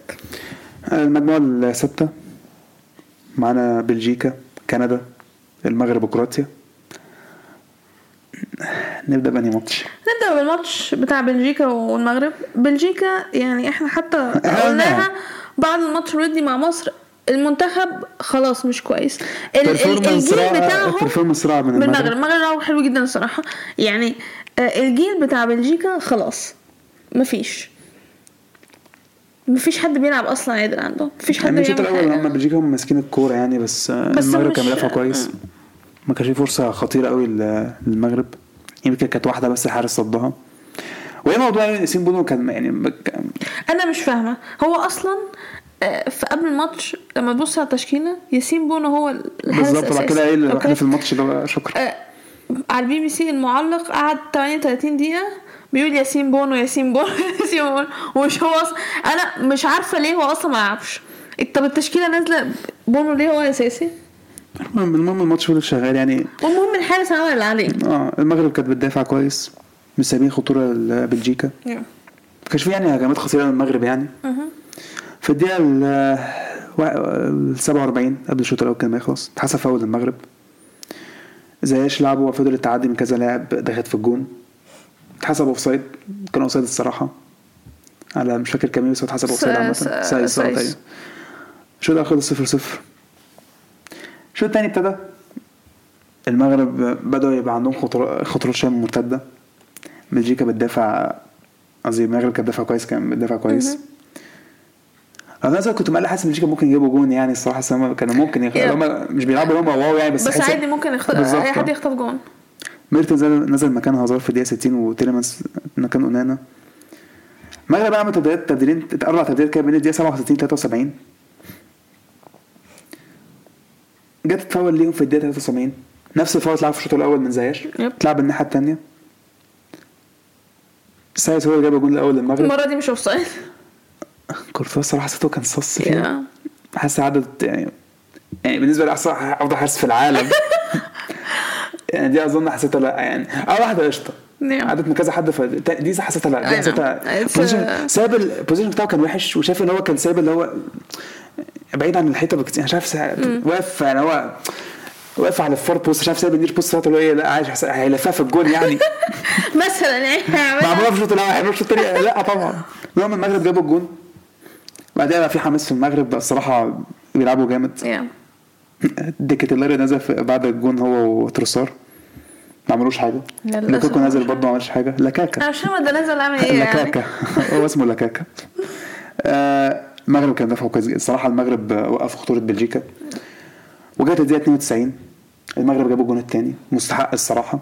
المجموعة الستة معانا بلجيكا كندا المغرب وكرواتيا نبدأ بأنهي ماتش؟ نبدأ بالماتش بتاع بلجيكا والمغرب. بلجيكا يعني إحنا حتى قلناها بعد الماتش الودي مع مصر المنتخب خلاص مش كويس. الجيل بتاعهم من المغرب. المغرب المغرب حلو جدا الصراحة. يعني آه، الجيل بتاع بلجيكا خلاص مفيش. مفيش حد بيلعب أصلا عادل عندهم مفيش حد يعني الأول حاجة. هم بلجيكا هم ماسكين الكورة يعني بس, بس المغرب مش- كان بيدافع كويس. ما كانش في فرصة خطيرة قوي لل- للمغرب. يمكن كانت واحدة بس الحارس صدها. وهي موضوع يعني ياسين بونو كان يعني كان- أنا مش فاهمة. هو أصلا آه، في قبل الماتش لما تبص على التشكيله ياسين بونو هو الحارس بالظبط بعد كده إيه اللي في الماتش هو شكرا. آه، على البي بي سي المعلق قعد 38 دقيقة. بيقول ياسين بونو ياسين بونو ياسين بونو ومش هو أصلا أنا مش عارفة ليه هو أصلا ما لعبش طب التشكيلة نازلة بونو ليه هو أساسي؟ المهم المهم الماتش فضل شغال يعني. والمهم الحارس عمل اللي عليه. آه المغرب كانت بتدافع كويس. مش سايبين خطوره لبلجيكا ما كانش في يعني هجمات خطيره من المغرب يعني. في الدقيقة ال ال 47 قبل الشوط الأول كان ما يخلص. اتحسب فاول المغرب زياش لعبوا وفضل التعدي من كذا لاعب دخلت في الجون. اتحسب offside كان offside الصراحة. على مش فاكر كام بس اتحسب offside عامة. side side. أيوة. الشوط الأول خلص 0 0 الشوط الثاني ابتدى. المغرب بدأوا يبقى عندهم خطر- خطورات شوية مرتدة. بلجيكا بتدافع قصدي المغرب كانت بتدافع كويس كان بتدافع كويس. أنا كنت مقلق حاسس بلجيكا ممكن يجيبوا جون يعني الصراحة كانوا ممكن يخ... Yeah. مش بيلعبوا هم واو يعني بس, بس عادي ممكن يخطف. أي حد يخطف جون. ميرتن نزل, نزل مكان هازار في الدقيقه 60 وتيلمانس مكان أونانا. المغرب عمل تبديلات تبديلين أربع تبديلات كده بين الدقيقة 67 73 جت تفاول ليهم في الدقيقة 73 نفس الفاول اتلعب في الشوط الأول من زياش. اتلعب الناحية الثانية سايس هو اللي جاب الجول الأول للمغرب. المرة دي مش offside كورتوا الصراحة حسيته كان صص فيها حاسس عدد يعني يعني بالنسبة لي احسن أفضل حارس في العالم. يعني دي أظن حسيتها لا يعني. اول واحدة قشطة. نعم. عدت من كذا حد ف دي حسيتها لا دي نعم. حسيتها position ساب ال position بتاعه كان وحش وشايف إن هو كان سايب اللي هو بعيد عن الحيطة بكتير. مش عارف سا- واقف يعني هو واقف على ال far post مش عارف سايب ال near post بتاعته اللي هو إيه لا عايش هيلفها في الجون يعني. مثلا يعني معموله في الشوط الأول هيعملوا الشوط الثاني لا طبعا. المهم المغرب جابوا الجون. بعدها بقى في حماس في المغرب بقى الصراحة بيلعبوا جامد. ديكاتيلاري نزل بعد الجون هو وتروسار. ما عملوش حاجة. لوكاكو نزل برضه ما عملش حاجة. لاكاكا. أنا مش ده نزل عامل إيه يعني. لاكاكا. هو اسمه لاكاكا. آه، المغرب كان دفاعه كويس. الصراحة المغرب آه، وقف خطورة بلجيكا. وجت الدقيقة 92 المغرب جابوا الجون الثاني مستحق الصراحة.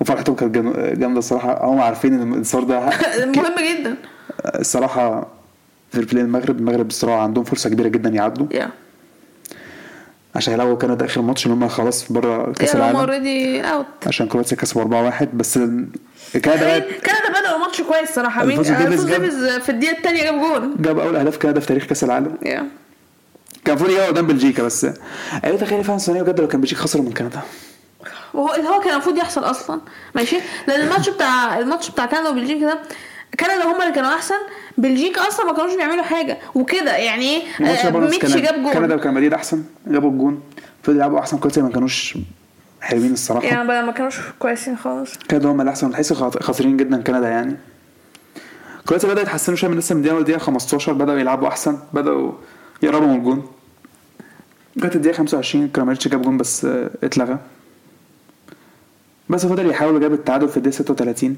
وفرحتهم كانت جام- جامدة الصراحة. هم عارفين إن الانتصار ده مهم جدا. الصراحة في play المغرب المغرب الصراحة عندهم فرصة كبيرة جدا يعدوا. يا عشان يلعبوا كندا آخر ماتش اللي هم خلاص بره كأس العالم يا هم. already out عشان كرواتيا كسبوا 4-1 بس كندا بقت كندا بدأوا ماتش كويس صراحة. مين؟ الفونسو ديفيز في الدقيقة الثانية جاب جول جاب أول أهداف كندا في تاريخ كأس العالم. يا كان المفروض يجي قدام بلجيكا بس. أيوه تخيل فعلا ثانية بجد لو كان بلجيكا خسر من كندا. وهو اللي هو كان المفروض يحصل أصلا. ماشي. لأن الماتش بتاع الماتش بتاع كندا وبلجيكا ده كندا هم اللي كانوا أحسن. بلجيكا أصلا ما كانوش بيعملوا حاجة. وكده يعني إيه كندا- جاب كندا جول وكان مدريد أحسن جابوا الجون. فضلوا يلعبوا أحسن كويس ما كانوش حلوين الصراحة. يعني ما كانوش كويسين خالص. كندا هم اللي أحسن. تحس خاسرين جدا كندا يعني. كرواتيا بدأوا يتحسنوا شوية من لسه من الدقيقة الدقيقه 15 بدأوا يلعبوا أحسن. بدأوا يقربوا من الجون. جت الدقيقة 25 كراميرتش جاب جون بس آه، اتلغى. بس فضل يحاول جاب التعادل في الدقيقة 36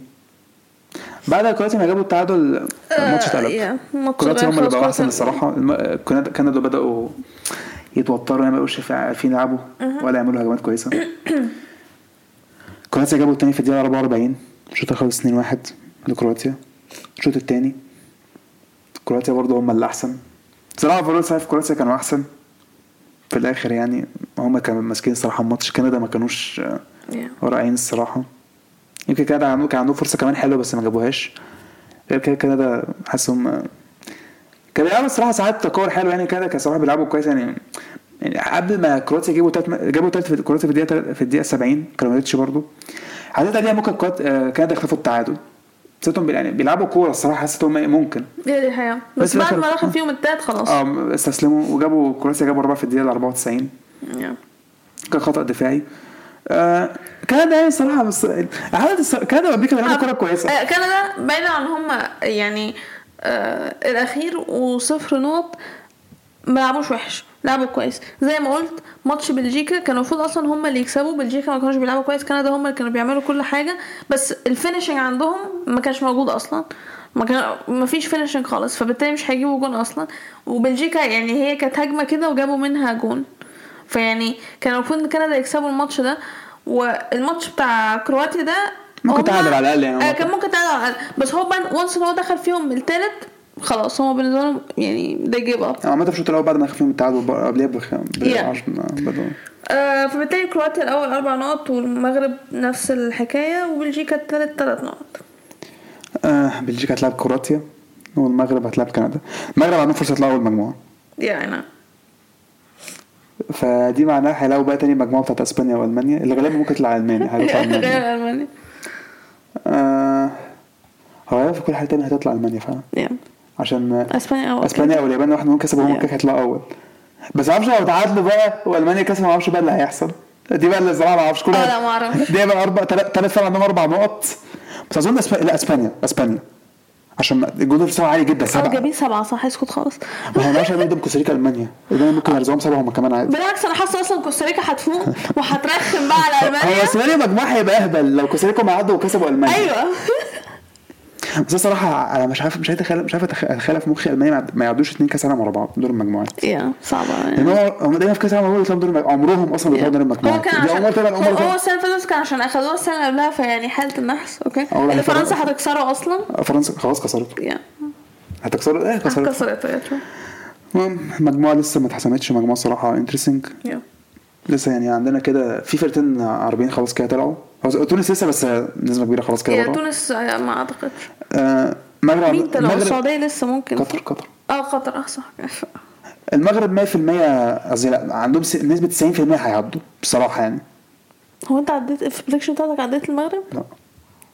بعد كرواتيا ما جابوا التعادل الماتش اتقلب يا، الماتش كرواتيا هم اللي بقوا أحسن. الصراحة. كندا بدأوا يتوتروا ما بقوش عارفين يلعبوا ولا يعملوا هجمات كويسة. كرواتيا جابوا التاني في الدقيقة 44 الشوط خلص 2-1 لكرواتيا. الشوط التاني كرواتيا برضه هم اللي أحسن. صراحة فاروق في كرواتيا كانوا أحسن. في الآخر يعني هم كانوا ماسكين الصراحة الماتش. كندا ما كانوش آه،. رائعين الصراحة. يمكن كندا كان عندهم فرصة كمان حلوة بس ما جابوهاش. غير كده كندا حاسسهم آه، كانوا بيلعبوا الصراحة ساعات تكور حلو يعني كندا كان صراحة بيلعبوا كويس يعني. يعني قبل ما كرواتيا يجيبوا تلت جابوا تلت في كرواتيا في الدقيقة تلت- في الدقيقة 70 كراميتش برضه حسيت دي ممكن آه، كندا يخطفوا التعادل. حسيتهم يعني بيلعبوا كورة الصراحة حسيتهم ممكن. دي حقيقة. بس بس بعد ما دخل فيهم التالت خلاص. آه استسلموا وجابوا كرواتيا جابوا أربعة في الدقيقة 94 يا. كان خطأ دفاعي. آه كندا يعني الصراحة بس الصراحة كندا وأمريكا بيلعبوا كورة كويسة؟ آه، كندا بعيدا عن هم يعني آه الأخير وصفر نقط ما لعبوش وحش لعبوا كويس. زي ما قلت ماتش بلجيكا كانوا المفروض أصلا هم اللي يكسبوا. بلجيكا ما كانوش بيلعبوا كويس كندا هم اللي كانوا بيعملوا كل حاجة. بس ال finishing عندهم ما كانش موجود أصلا. ما كان ما فيش finishing خالص فبالتالي مش هيجيبوا جون أصلا. وبلجيكا يعني هي كانت هجمة كده وجابوا منها جون. فيعني كان المفروض إن كندا يكسبوا الماتش ده والماتش بتاع كرواتيا ده ممكن تعادل على الأقل يعني. آه كان ممكن تعادل على الأقل. بس هو بان once هو دخل فيهم التالت خلاص هو بالنسبة لهم يعني ده give up عامة في الشوط الأول بعد ما خفوا من التعادل قبلها بخ... ب Yeah. 10 بدأوا آه فبالتالي كرواتيا الأول أربع نقط والمغرب نفس الحكاية وبلجيكا التالت ثلاث نقط. آه بلجيكا هتلعب كرواتيا والمغرب هتلعب كندا. المغرب عندهم فرصة يطلعوا أول مجموعة يعني فدي معناها هيلاقوا بقى تاني مجموعة بتاعت اسبانيا والمانيا اللي غالبا ممكن تطلع المانيا هتطلع المانيا المانيا آه هو في كل حاجة تانية هتطلع المانيا فعلا يعني عشان اسبانيا أو اسبانيا أو اليابان واحد منهم كسبوا هم Yeah. كده هيطلعوا اول بس معرفش لو تعادلوا بقى والمانيا كسبوا معرفش بقى اللي هيحصل دي بقى اللي الصراحه معرفش كل آه لا ما أعرفش دي بقى أربع ثلاث فرق عندهم أربع نقط بس اظن اسبانيا لا اسبانيا اسبانيا عشان الجول في عالي جدا سبعة. جايبين سبعة صح؟ اسكت خالص. ما هو ماشي قدام كوستاريكا ألمانيا. المانيا ممكن يرزقهم سبعة هم كمان عادي. بالعكس أنا حاسة أصلا كوستاريكا هتفوق وهترخم بقى على هو المانيا اسبانيا مجموعة هيبقى أهبل لو كوستاريكا ما عدوا وكسبوا ألمانيا. أيوه. بس الصراحه أنا مش عارف مش هتخيل مش عارف أتخ- اتخيل في مخي. ألمانيا ما يعد- ما يعدوش اثنين كأس عالم ورا بعض دور المجموعات. يا صعبة. يعني هو هم دايما في كأس العالم هو بيطلعوا دور عمرهم أصلا بيطلعوا دور هو المجموعات. كان أول مرة عشان هو هو السنة اللي فاتت كان عشان أخدوها السنة اللي قبلها فيعني حالة النحس okay. فرنسا. هتكسره أصلا؟ فرنسا خلاص كسرته يا. هتكسروا إيه كسرت كسرت يا المهم المجموعة لسه ما اتحسمتش. مجموعة صراحة interesting لسه يعني عندنا كده في فرقتين عربيين خلاص كده طلعوا. هو تونس لسه بس نسبة كبيرة خلاص كده بره تونس آه، ما أعتقدش. آه، المغرب مين المغرب السعودية لسه ممكن؟ قطر قطر. آه قطر آه صح. المغرب 100% قصدي لا عندهم نسبة 90% هيعدوا بصراحة يعني. هو أنت عديت في ال prediction بتاعتك عديت المغرب؟ لا.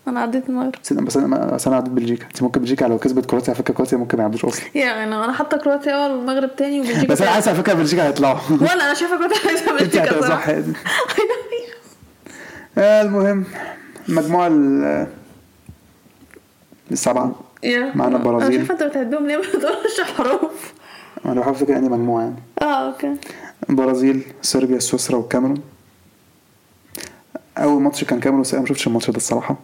أنا عديت المغرب. بس بس أنا بس أنا عديت بلجيكا. أنت ممكن بلجيكا لو كسبت كرواتيا على فكره كرواتيا ممكن ما يعدوش أصلا. يعني أنا حاطة كرواتيا أول والمغرب تاني وبلجيكا بس أنا. حاسس على فكره بلجيكا هيطلعوا. وأنا أنا شايفة كرواتيا عايزه بلجيكا صح. يعني. آه، المهم المجموعه ال- السبعة يا. معانا البرازيل. أنا شايفه انت بتعدهم ليه ما بتقولش حروف؟ أنا بحاول افتكر انهي مجموعة يعني. آه okay. البرازيل صربيا سويسرا والكاميرون أول ماتش كان كاميرون أنا ما شفتش الماتش ده الصراحة.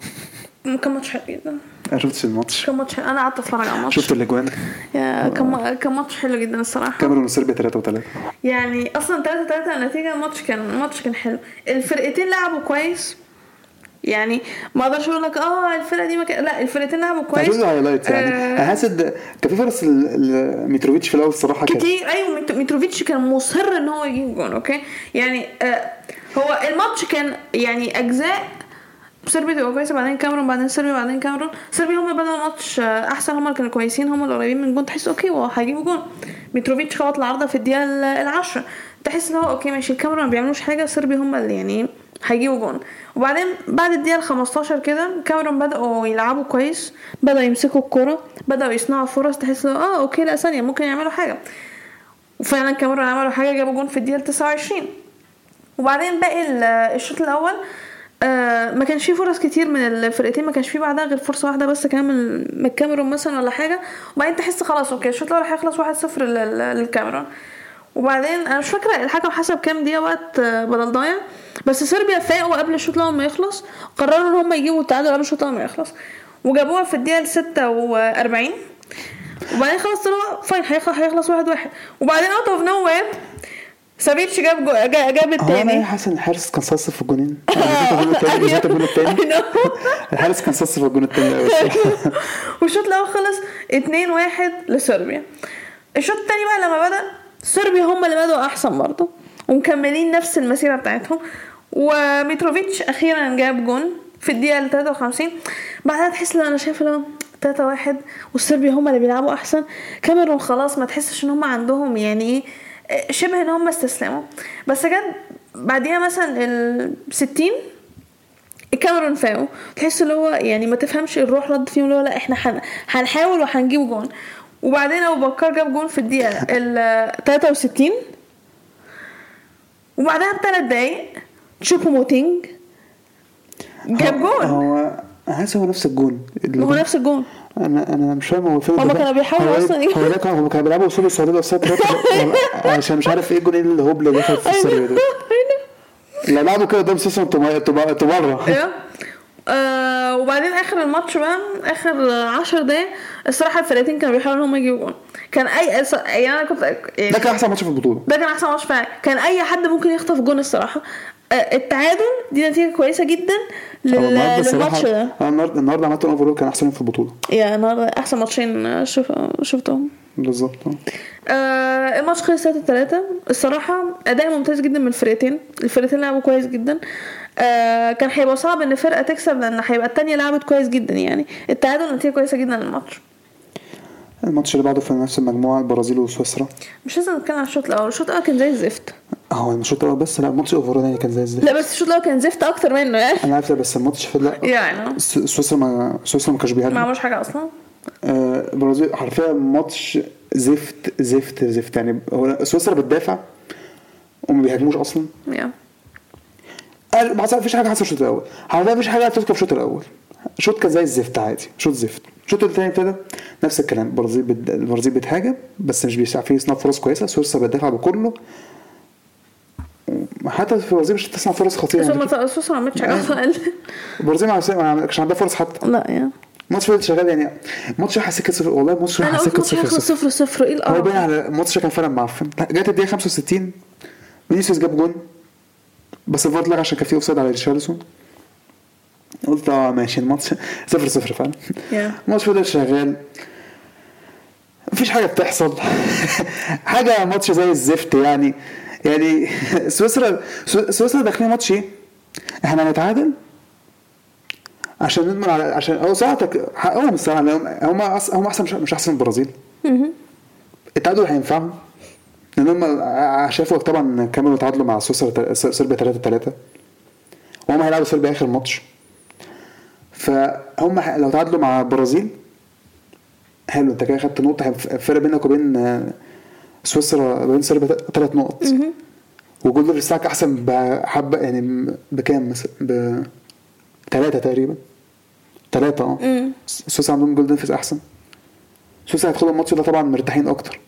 كان ماتش حلو جدا. أنا ما شفتش الماتش. كان ماتش أنا قعدت أتفرج على الماتش. شفت الأجوان؟ كان كان ماتش حلو جدا الصراحة. كاميرون وصربيا 3 و3 يعني أصلا 3 3 النتيجة الماتش كان الماتش كان حلو. الفرقتين لعبوا كويس. يعني ما أقدرش أقول لك آه الفرقة دي كان لا الفرقتين لعبوا كويس شفت ال highlights يعني. آه، أنا حاسس كان في فرص ل- ل- ميتروفيتش في الأول الصراحة كتير. أيوه ميت- ميتروفيتش كان مصر إن هو يجيب جون okay? يعني آه هو الماتش كان يعني أجزاء صربيا تبقى كويسه بعدين كاميرون بعدين صربيا بعدين كاميرون. صربيا هم بدأوا الماتش أحسن هم اللي كانوا كويسين هم اللي قريبين من جون. تحس okay هو هيجيبوا جون. ميتروفيتش خبط العارضه في الدقيقة ال- العشرة. تحس إن هو okay ماشي الكاميرون ما بيعملوش حاجة صربيا هم اللي يعني هيجيبوا جون. وبعدين بعد الدقيقة ال 15 كده كاميرون بدأوا يلعبوا كويس بدأوا يمسكوا الكرة بدأوا يصنعوا فرص. تحس آه okay لا ثانية ممكن يعملوا حاجة. وفعلا كاميرون عملوا حاجة جابوا جون في الدقيقة 29 وبعدين باقي ال- الشوط الأول آه ما كانش فيه فرص كتير من الفرقتين ما كانش فيه بعدها غير فرصة واحدة بس كمان من الكاميرون مثلا ولا حاجة. وبعدين تحس خلاص okay الشوط الأول هيخلص 1-0 لل- للكاميرون. وبعدين أنا مش فاكرة الحكم حسب كام دقيقة وقت آه، بدل ضايع. بس صربيا فاقوا قبل الشوط الأول ما يخلص. قرروا إن هم يجيبوا التعادل قبل الشوط الأول ما يخلص. وجابوها في الدقيقة 46 وبعدين خلاص طلعوا fine هيخلص واحد واحد. وبعدين out of nowhere سافيتش جاب جو... جا- جاب هو الجون التاني. حاسس ان الحارس كان صاصف في الجونين. الجون التاني التاني. الحارس كان صاصف في الجون التاني. والشوط الأول خلص 2 1 لصربيا. الشوط التاني بقى لما بدأ صربيا هم اللي بدأوا أحسن برضه ومكملين نفس المسيرة بتاعتهم. وميتروفيتش أخيرا جاب جون في الدقيقة ال 53 بعدها تحس إن أنا شايفة لو 3 1 والصربيا هم اللي بيلعبوا أحسن. كاميرون خلاص ما تحسش إن هم عندهم يعني إيه شبه إن هم استسلموا. بس جت بعديها مثلا ال 60 الكاميرون فاقوا. تحس اللي هو يعني ما تفهمش الروح رد فيهم اللي هو لا إحنا هن- هنحاول وهنجيب جون. وبعدين أبو بكر جاب جون في الدقيقة ال 63 وبعدها بثلاث دقايق تشوبو موتينج جاب جون. هو حاسس هو نفس الجون هو نفس الجون. أنا أنا مش فاهم هو فين هما كانوا بيحاولوا يجيبوا- هو ده كان- هو كانوا بيلعبوا قصاد السعوديه بس عشان مش عارف إيه الجون اللي هوبلا دخل في السريه ده. لا لعبوا كده قدام سوسن تبرع أيوه. آه وبعدين آخر الماتش بقى آخر عشر دقايق الصراحة الفرقتين كانوا بيحاولوا إن هم يجيبوا جون. كان اي يعني أنا كنت يعني ده كان أحسن ماتش في البطولة. ده كان أحسن ماتش فعلا. كان أي حد ممكن يخطف جون الصراحة. آه، التعادل دي نتيجة كويسة جدا لل- للماتش ده. النهارده النهارده عملت overall كان أحسن في البطولة. يا النهارده أحسن ماتشين شوف شفتهم. بالظبط. آه الماتش خلص 3 3 الصراحة أداء ممتاز جدا من الفرقتين. الفرقتين لعبوا كويس جدا. آه كان هيبقى صعب إن فرقة تكسب لأن هيبقى التانية لعبت كويس جدا يعني. التعادل نتيجة كويسة جدا للماتش. الماتش اللي بعده في نفس المجموعة البرازيل وسويسرا. مش لازم نتكلم عن الشوط الأول. الشوط الأول كان زي الزفت. هو الشوط الأول بس لا الماتش overall يعني كان زي الزفت. لا بس الشوط الأول كان زفت أكتر منه يعني. أنا عارف بس الماتش في لا يعني سويسرا ما سويسرا ما كانش ما بيهاجم عملوش حاجة أصلا. آه، البرازيل حرفيا ماتش زفت زفت زفت يعني. هو سويسرا بتدافع وما بيهاجموش أصلا. يا قال- ما فيش حاجة حصل الشوط الأول. حرفيا مفيش حاجة تذكر في الشوط الأول. شوط كان زي الزفت عادي. شوط زفت. الشوط الثاني ابتدى. نفس الكلام. البرازيل بت... البرازيل بتهاجم بس مش بيعرف يصنع فرص كويسة. سويسرا بتدافع بكله. حتى في البرازيل مش بتصنع فرص خطيرة بس يعني هم سوسه ما عملتش حاجة البرازيل ما ما كانش عندها فرص حتى. لا يا. الماتش فضل شغال يعني. الماتش راح سكه صفر. والله ماتش صفر هيخلص صفر. صفر صفر. إيه هو باين على الماتش كان فعلا معفن. جت الدقيقة 65 فينيسيوس جاب جون. بس اتلغى عشان كان في offside على ريشارلسون قلت آه ماشي الماتش صفر صفر فعلا. الماتش فضل شغال. مفيش حاجة بتحصل. حاجة ماتش زي الزفت يعني. يعني سويسرا سو- سويسرا داخلين ماتش إيه؟ إحنا هنتعادل؟ عشان نضمن على عشان هو صراحة حقهم الصراحه هم هم أحسن مش- مش أحسن من البرازيل. التعادل هينفعهم؟ لأن هم شافوا طبعا كملوا تعادلوا مع سويسرا صربيا 3 3 وهم هيلعبوا صربيا آخر ماتش. فهم لو تعادلوا مع البرازيل حلو أنت كده خدت نقطة. الفرق بينك وبين سويسرا بين صربيا ثلاث نقط. وجولدر بتاعك أحسن بحبه يعني بكام؟ مثلا ب ثلاثة تقريبا. ثلاثة آه. سويسرا عندهم جولدن فيس أحسن. سويسرا هيدخلوا الماتش ده طبعا مرتاحين أكتر.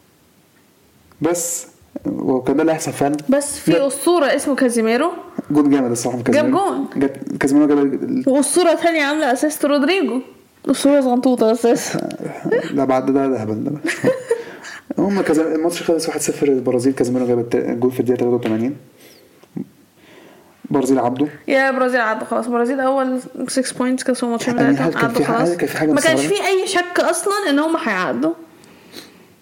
بس وكان ده اللي هيحصل فعلا. بس في أسطورة اسمه كازيميرو. جول جامد الصراحة كازيميرو. جون. جت- كازيميرو جاب وأسطورة ثانية عاملة أسيست رودريجو. أسطورة صغنطوطه أساسا. لا بعد ده ده هبل ده. هم كذا الماتش خلص 1-0 البرازيل كازيميرو جاب الجول في الدقيقة 83 البرازيل عبده يا برازيل عدوا خلاص. برازيل أول 6 بوينتس كسبوا بتاعتهم هل كان في كان حاجة ما كانش؟ في أي شك أصلا إن هم هيعدوا؟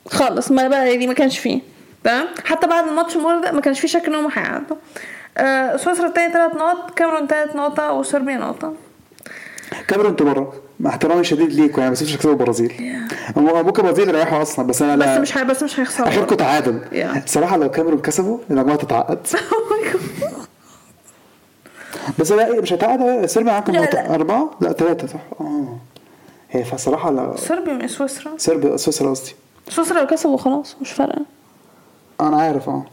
خالص ما بقى دي ما كانش فيه. تمام؟ حتى بعد الماتش المرة ده ما كانش في شك إن هم هيعدوا آه سويسرا التاني ثلاث نقط كاميرون ثلاث نقطة وصربيا نقطة. كاميرون أنتوا بره مع احترامي الشديد ليكم يعني بس مش هتكسبوا البرازيل. هو ممكن البرازيل يريحوا أصلا بس أنا بس لا. مش هي بس مش هيخسروا. آخركم تعادل. Yeah. الصراحه لو كاميرون كسبوا المجموعة تتعقد. بس لا مش هتعقد صربيا معاكم نقطة. أربعة؟ لا ثلاثة صح. آه. هي فصراحة لا. صربيا من سويسرا. صربيا سويسرا قصدي. سويسرا لو كسبوا خلاص مش فارقة. أنا عارف آه.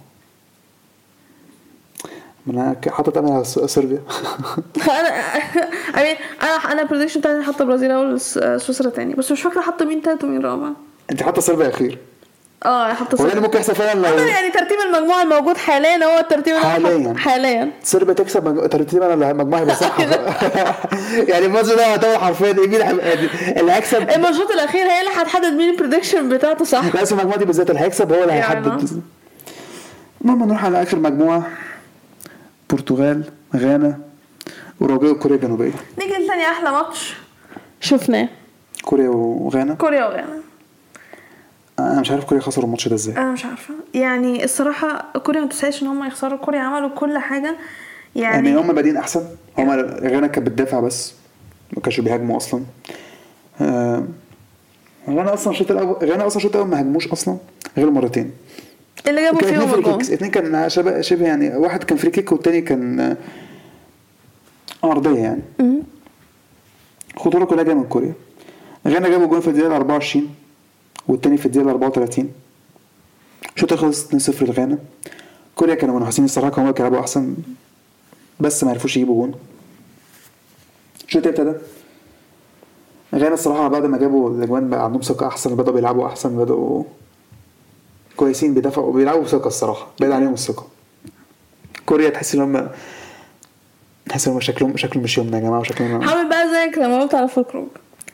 أنا حاطط امل على صربيا. أنا أنا أنا بريدكشن بتاعتي حاطه برازيل أول سويسرا تاني. بس مش فاكرة حاطه مين تالت ومين رابع. أنت حاطه صربيا أخير. آه حاطه هو ده اللي ممكن يحصل فعلا لو عموماً يعني ترتيب المجموعة الموجود حاليا هو الترتيب حالياً. حاليا. صربيا تكسب مج- ترتيبا أنا المجموعه يبقى صح. يعني الماتش ده يعتبر حرفيا مين اللي هيبقى- هيكسب الماتشات الأخيرة هي اللي هتحدد مين ال prediction بتاعته صح. لا المجموعة دي بالذات اللي هيكسب هو اللي يعني هيحدد. المهم نروح على آخر مجموعة. برتغال غانا اوروجواي وكوريا الجنوبية. نيجي لتاني أحلى ماتش شفناه. كوريا وغانا. كوريا وغانا. أنا مش عارف كوريا خسروا الماتش ده إزاي. أنا مش عارفة. يعني الصراحة كوريا ما تستاهلش إن هم يخسروا. كوريا عملوا كل حاجة. يعني يعني هم بادئين أحسن. هم غانا كانت بتدافع بس. ما كانش بيهاجموا أصلا. آه، غانا أصلا الشوط الأول غانا أصلا الشوط الأول ما هاجموش أصلا غير مرتين. اللي جابوا فيهم الجون. kicks اتنين كان شبه شبه يعني واحد كان free kick والتاني كان آه، أرضية يعني. مم. خطورة كلها جاية من كوريا. غانا جابوا جون في الدقيقة 24 والتاني في الدقيقة 34 الشوط خلص 2-0 لغانا كوريا كانوا منافسين الصراحة كانوا بيلعبوا أحسن بس ما عرفوش يجيبوا جون. الشوط ابتدى. غانا الصراحة بعد ما جابوا الأجوان بقى عندهم ثقة أحسن بدأوا بيلعبوا أحسن بدأوا كويسين بيدافعوا بيلعبوا بثقة الصراحة بعيد عليهم الثقة. كوريا تحس إن هم تحس إن هم شكلهم شكلهم مش يومنا يا جماعة وشكلهم هعمل بقى زيك لما قلت على فكروج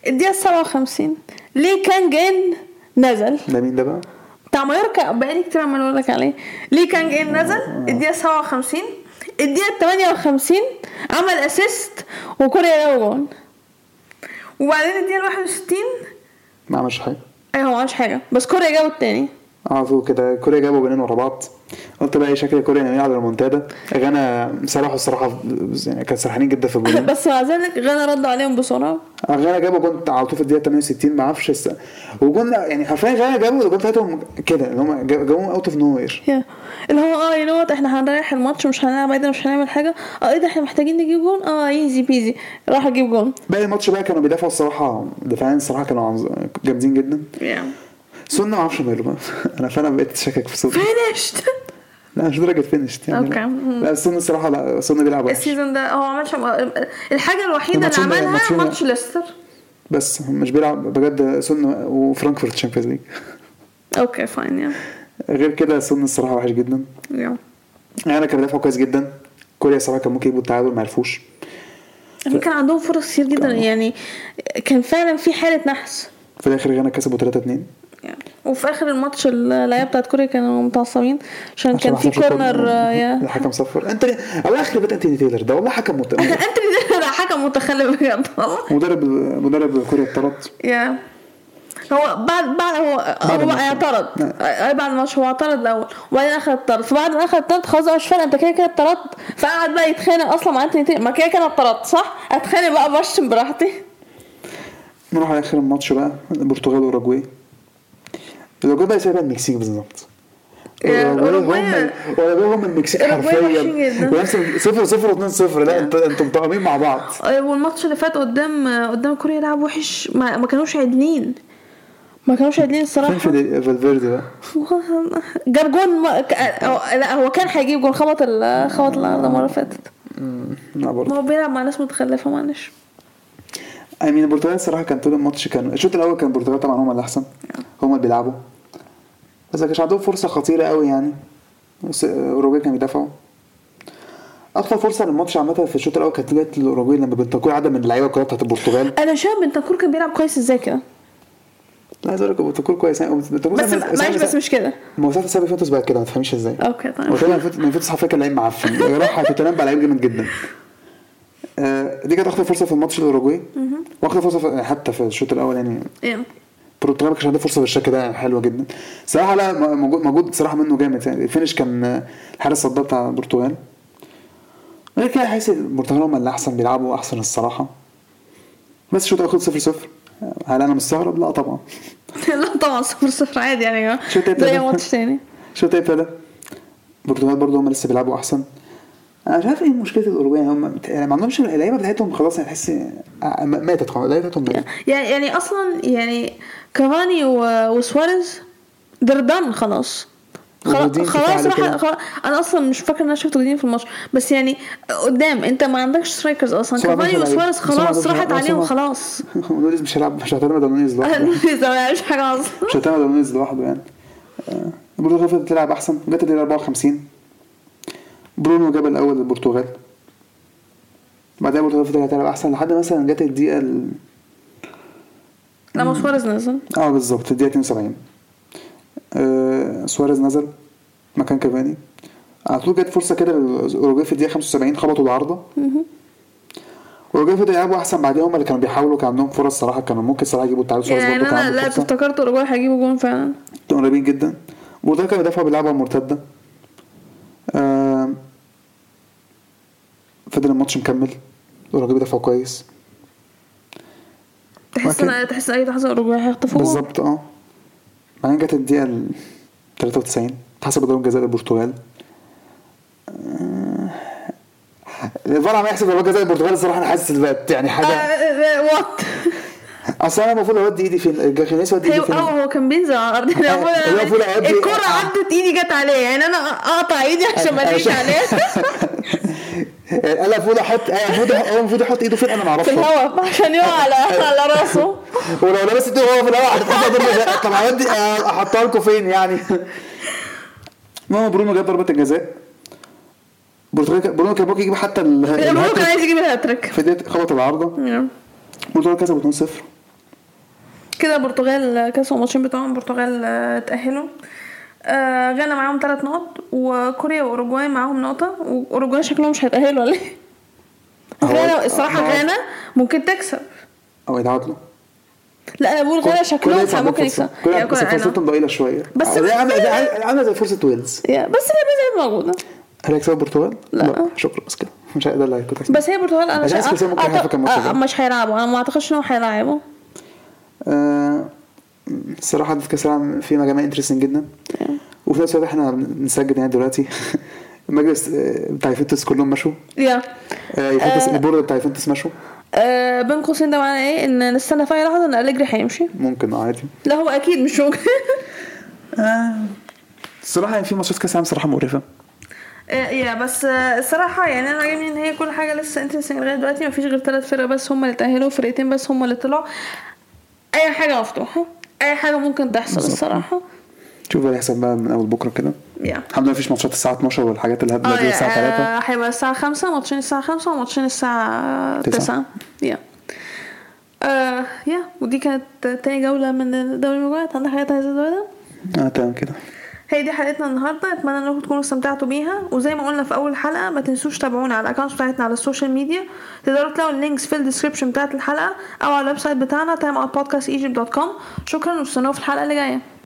الدقيقة 57 ليه كان جين نزل. ده مين ده بقى؟ بتاع مايوركا. بقالي كتير عمال أقول لك عليه. ليه كان جاي نزل؟ الدقيقة 57 الدقيقة 58 عمل اسيست وكوريا جابوا جون. وبعدين الدقيقة 61 ما عملش حاجة. أيوه ما عملش حاجة. بس كوريا جابوا التاني. آه كده. كوريا جابوا جولين ورا بعض. قلت بقى إيه شكل كوريا ناويين على المنتدى غانا سرحوا الصراحه يعني كانوا سرحانين جدا في الجولين بس مع ذلك غانا ردوا عليهم بسرعة. آه، غانا جابوا جون على طول في الدقيقة 68 ما أعرفش وجون يعني حرفيا غانا جابوا الجون بتاعتهم كده اللي هم جابوهم out of nowhere اللي هو آه you what إحنا هنريح الماتش مش هنلعب بعدين مش هنعمل حاجة. آه إيه ده إحنا محتاجين نجيب جون؟ آه easy peasy راح أجيب جون. باقي الماتش بقى كانوا بيدافعوا الصراحة دفاعيا الصراحة كانوا جامدين جدا. سون ما أعرفش ماله أنا فعلا بقيت شاكك في سون finished لا مش درجة finished يعني. okay. لا. لا سون الصراحة لا سون بيلعب وحش ال season ده هو عملش الحاجة الوحيدة اللي عملها ماتش ليستر. بس مش بيلعب بجد سون وفرانكفورت Champions League okay fine yeah غير كده سون الصراحة وحش جدا. yeah غانا كان بيدافعوا كويس جدا. كوريا الصراحه كان ممكن يجيبوا التعادل ما عرفوش. كان عندهم فرص كتير جدا. يعني كان فعلا في حالة نحس. في الآخر غانا كسبوا 3 2 يعني. وفي آخر الماتش اللعيبة بتاعت كوريا كانوا متعصبين. عشان كان في corner yeah. الحكم صفر. انت الله يخرب بيت أنتوني تايلر ده. والله حكم مت... انت ده حكم متخلف بجد. والله مدرب مدرب كوريا اتطرد. yeah. هو بعد بعد هو هو اعترض. اي بعد الماتش هو اعترض الأول. وبعدين اخذ الطرد فبعد ما اخذ الطرد خلاص مش فارق أنت كده كده اتطردت فقعد بقى يتخانق أصلا مع أنتوني ما كده كده اتطردت صح؟ أتخانق بقى بشتم براحتي. نروح على آخر الماتش بقى. البرتغال وأوروجواي. الأوروجواي بقى شبه المكسيك بالظبط. yeah الأوروجواي هم المكسيك حرفيا. ونفس صفر صفر واثنين صفر. لا انت أنتوا متوائمين مع بعض. والماتش اللي فات قدام قدام كوريا لعب وحش. ما, ما كانوش عادلين. ما كانوش عادلين الصراحة. فين في فالفيردي بقى؟ جاب جون ما... لا هو كان هيجيب جون خبط ال... خبط الأرض المرة اللي فاتت. لا برضه. ما هو بيلعب مع ناس متخلفة معلش. أي مين البرتغال الصراحة كان طول الماتش كان الشوط الأول كان البرتغال طبعا هم اللي أحسن. هم اللي بيلعبوا. بس ما كانش عندهم فرصة خطيرة قوي يعني. بس أوروجواي كانوا بيدافعوا. أكتر فرصة للماتش عامة في الشوط الأول كانت جت للاوروجواي لما بنتاكوي عدى من اللعيبة كلها بتاعت البرتغال. أنا شايف بنتنكور كان بيلعب كويس إزاي كده؟ لا عايز أقول لك بنتاكوي كويس. بنتنكور بس معلش بس مش كده. ما هو ساعه سابي فيتوس بقى كده ما تفهميش إزاي. أوكي طيب. طبعا من فيتوس حرفيا كان لعيب معفن. يا جماعة توتنهام بقى لعيب جامد جدا. آه، دي كانت اخطر فرصة في الماتش الاوروجواي واخطر فرصة حتى في الشوط الأول يعني. يعني ما كانش عندها فرصة بالشكل ده حلوة جدا. صراحة لا موجود صراحة منه جامد. يعني الفينش كان الحارس الصدام بتاع البرتغال. غير كده حاسس البرتغال هم اللي أحسن بيلعبوا أحسن الصراحة. بس الشوط الأول خلص 0 0 هل أنا مستغرب؟ لا طبعا. لا طبعا صفر صفر عادي يعني. يا شو جماعة تبدأ زي ده؟ ماتش تاني. الشوط ابتدى البرتغال برضه هم لسه بيلعبوا أحسن. أنا مش عارف إيه مشكلة الأوروجواي هم يعني ما عندهمش اللعيبه بتاعتهم خلاص يعني تحس آه، ماتت خلاص اللعيبه بتاعتهم ماتت. يعني يعني أصلا يعني كافاني وسواريز done خلاص. خلاص. راح أنا أصلا مش فاكر إن أنا شفت موجودين في الماتش بس يعني قدام أنت ما عندكش strikers أصلا. كافاني وسواريز خلاص راحت. عليهم خلاص. نونيز مش هيلعب مش هيعتمد على نونيز لوحده. ما يعملش حاجة أصلا. مش هيعتمد على نونيز لوحده يعني. آه، البرتغال فضلت تلعب أحسن جت الدقيقه 54 برونو جاب الأول للبرتغال. بعدها البرتغال فضلت تلعب أحسن لحد مثلا جت الدقيقة ال... لما سواريز نزل. آه بالظبط الدقيقة 72 آه سواريز نزل مكان كافاني. على طول جت فرصة كده للأوروجواي في الدقيقة 75 خبطوا العارضة. أوروجواي فضلوا يلعبوا أحسن بعدين هم اللي كانوا بيحاولوا كان عندهم فرص صراحة كانوا ممكن صراحة يجيبوا التعادل سواريز يعني كان أنا لا افتكرت أوروجواي هيجيبوا جون فعلا. كانوا قريبين جدا. كانوا بيدافعوا بيلعبوا على المرتده آه فضل الماتش مكمل اوروجواي بيدافعوا كويس تحس ان تحس أي لحظة اوروجواي هيخطفوا جون. بالظبط آه بعدين جت الدقيقة ال 93 اتحسب ضربة جزاء للبرتغال آه، الفار عم يحسب ضربة جزاء للبرتغال الصراحة أنا حاسس بقت يعني آه، حاجة آه، وات أصل أنا المفروض أودي إيدي فين؟ الجاكينيس أودي هي إيدي فين؟ آه هو كان بينزل على الأرض آه، المفروض آه. عدت إيدي جت عليه يعني أنا أقطع إيدي عشان ما أجيش أنا المفروض أنا المفروض هو المفروض يحط إيده فين؟ أنا ما في أعرفش الهواء عشان يقع على على راسه. ولو لبست إيده وهو في الهواء جزاء طب هودي آه، أحطها لكم فين يعني؟ المهم برونو جاب ضربة الجزاء. برونو كان ممكن يجيب حتى ال- بيقولوا كان عايز يجيب الهاتريك. في دقيقة خبط العارضة. البرتغال كسبوا 2-0 كده البرتغال كسبوا الماتشين بتوعهم البرتغال آه، تأهلوا. آه، غانا معاهم ثلاث نقط وكوريا واوروجواي معاهم نقطة واوروجواي شكلهم مش هيتأهلوا ولا إيه؟ غانا الصراحة هو- غانا ممكن تكسب أو يتعادلوا لا أنا بقول غانا شكلهم ممكن. يكسب بس فرصتهم ضئيلة شوية بس بس- عاملة زي فرصة ويلز بس هي زي موجودة هل هيكسبوا البرتغال؟ لا. شكرا بس كده مش ده اللي هيكون بس هي البرتغال أنا ممكن. آه، مش هيلعبوا أنا ما أعتقدش إن هو هيلعبوا آه، الصراحة في كأس العالم في مجاميع interesting جدا. وفي نفس الوقت إحنا بنسجل يعني دلوقتي. المجلس آه، بتاع يوفنتوس كلهم مشوا. yeah آه، يوفنتوس ال board بتاع يوفنتوس مشوا. آه بين قوسين ده معناه إيه؟ إن نستنى في اي لحظة إن أليجري هيمشي. ممكن عادي. لا هو أكيد مش ممكن. آه، الصراحة يعني في ماتشات كأس العالم صراحة مقرفة. آه، يا بس آه، الصراحة يعني أنا عاجبني إن هي كل حاجة لسه انترستنج لغاية دلوقتي. مفيش غير تلات فرق بس هم اللي تأهلوا فرقتين بس هم اللي طلعوا. أي حاجة مفتوحة أي حاجة ممكن تحصل بالظبط. الصراحة. شوف اللي هيحصل بقى من أول بكرة كده. يا. الحمد لله مفيش ماتشات الساعة 12 والحاجات آه دي الساعة 3 يا- آه، هيبقى الساعة خمسة ماتشين الساعة خمسة وماتشين الساعة تسعة. تسعة. يا. آه يا ودي كانت تاني جولة من دوري المجموعات عندك حاجات عايزة تزودها؟ آه تمام كده. هي دي حلقتنا النهارده أتمنى انكم تكونوا استمتعتوا بيها. وزي ما قلنا في أول حلقة ما تنسوش تابعونا على ال accounts بتاعتنا على ال social media تقدروا تلاقوا ال links في ال description بتاعت الحلقة أو على ال website بتاعنا timeoutpodcastegypt.com شكرا واستنونا في الحلقة اللي جاية.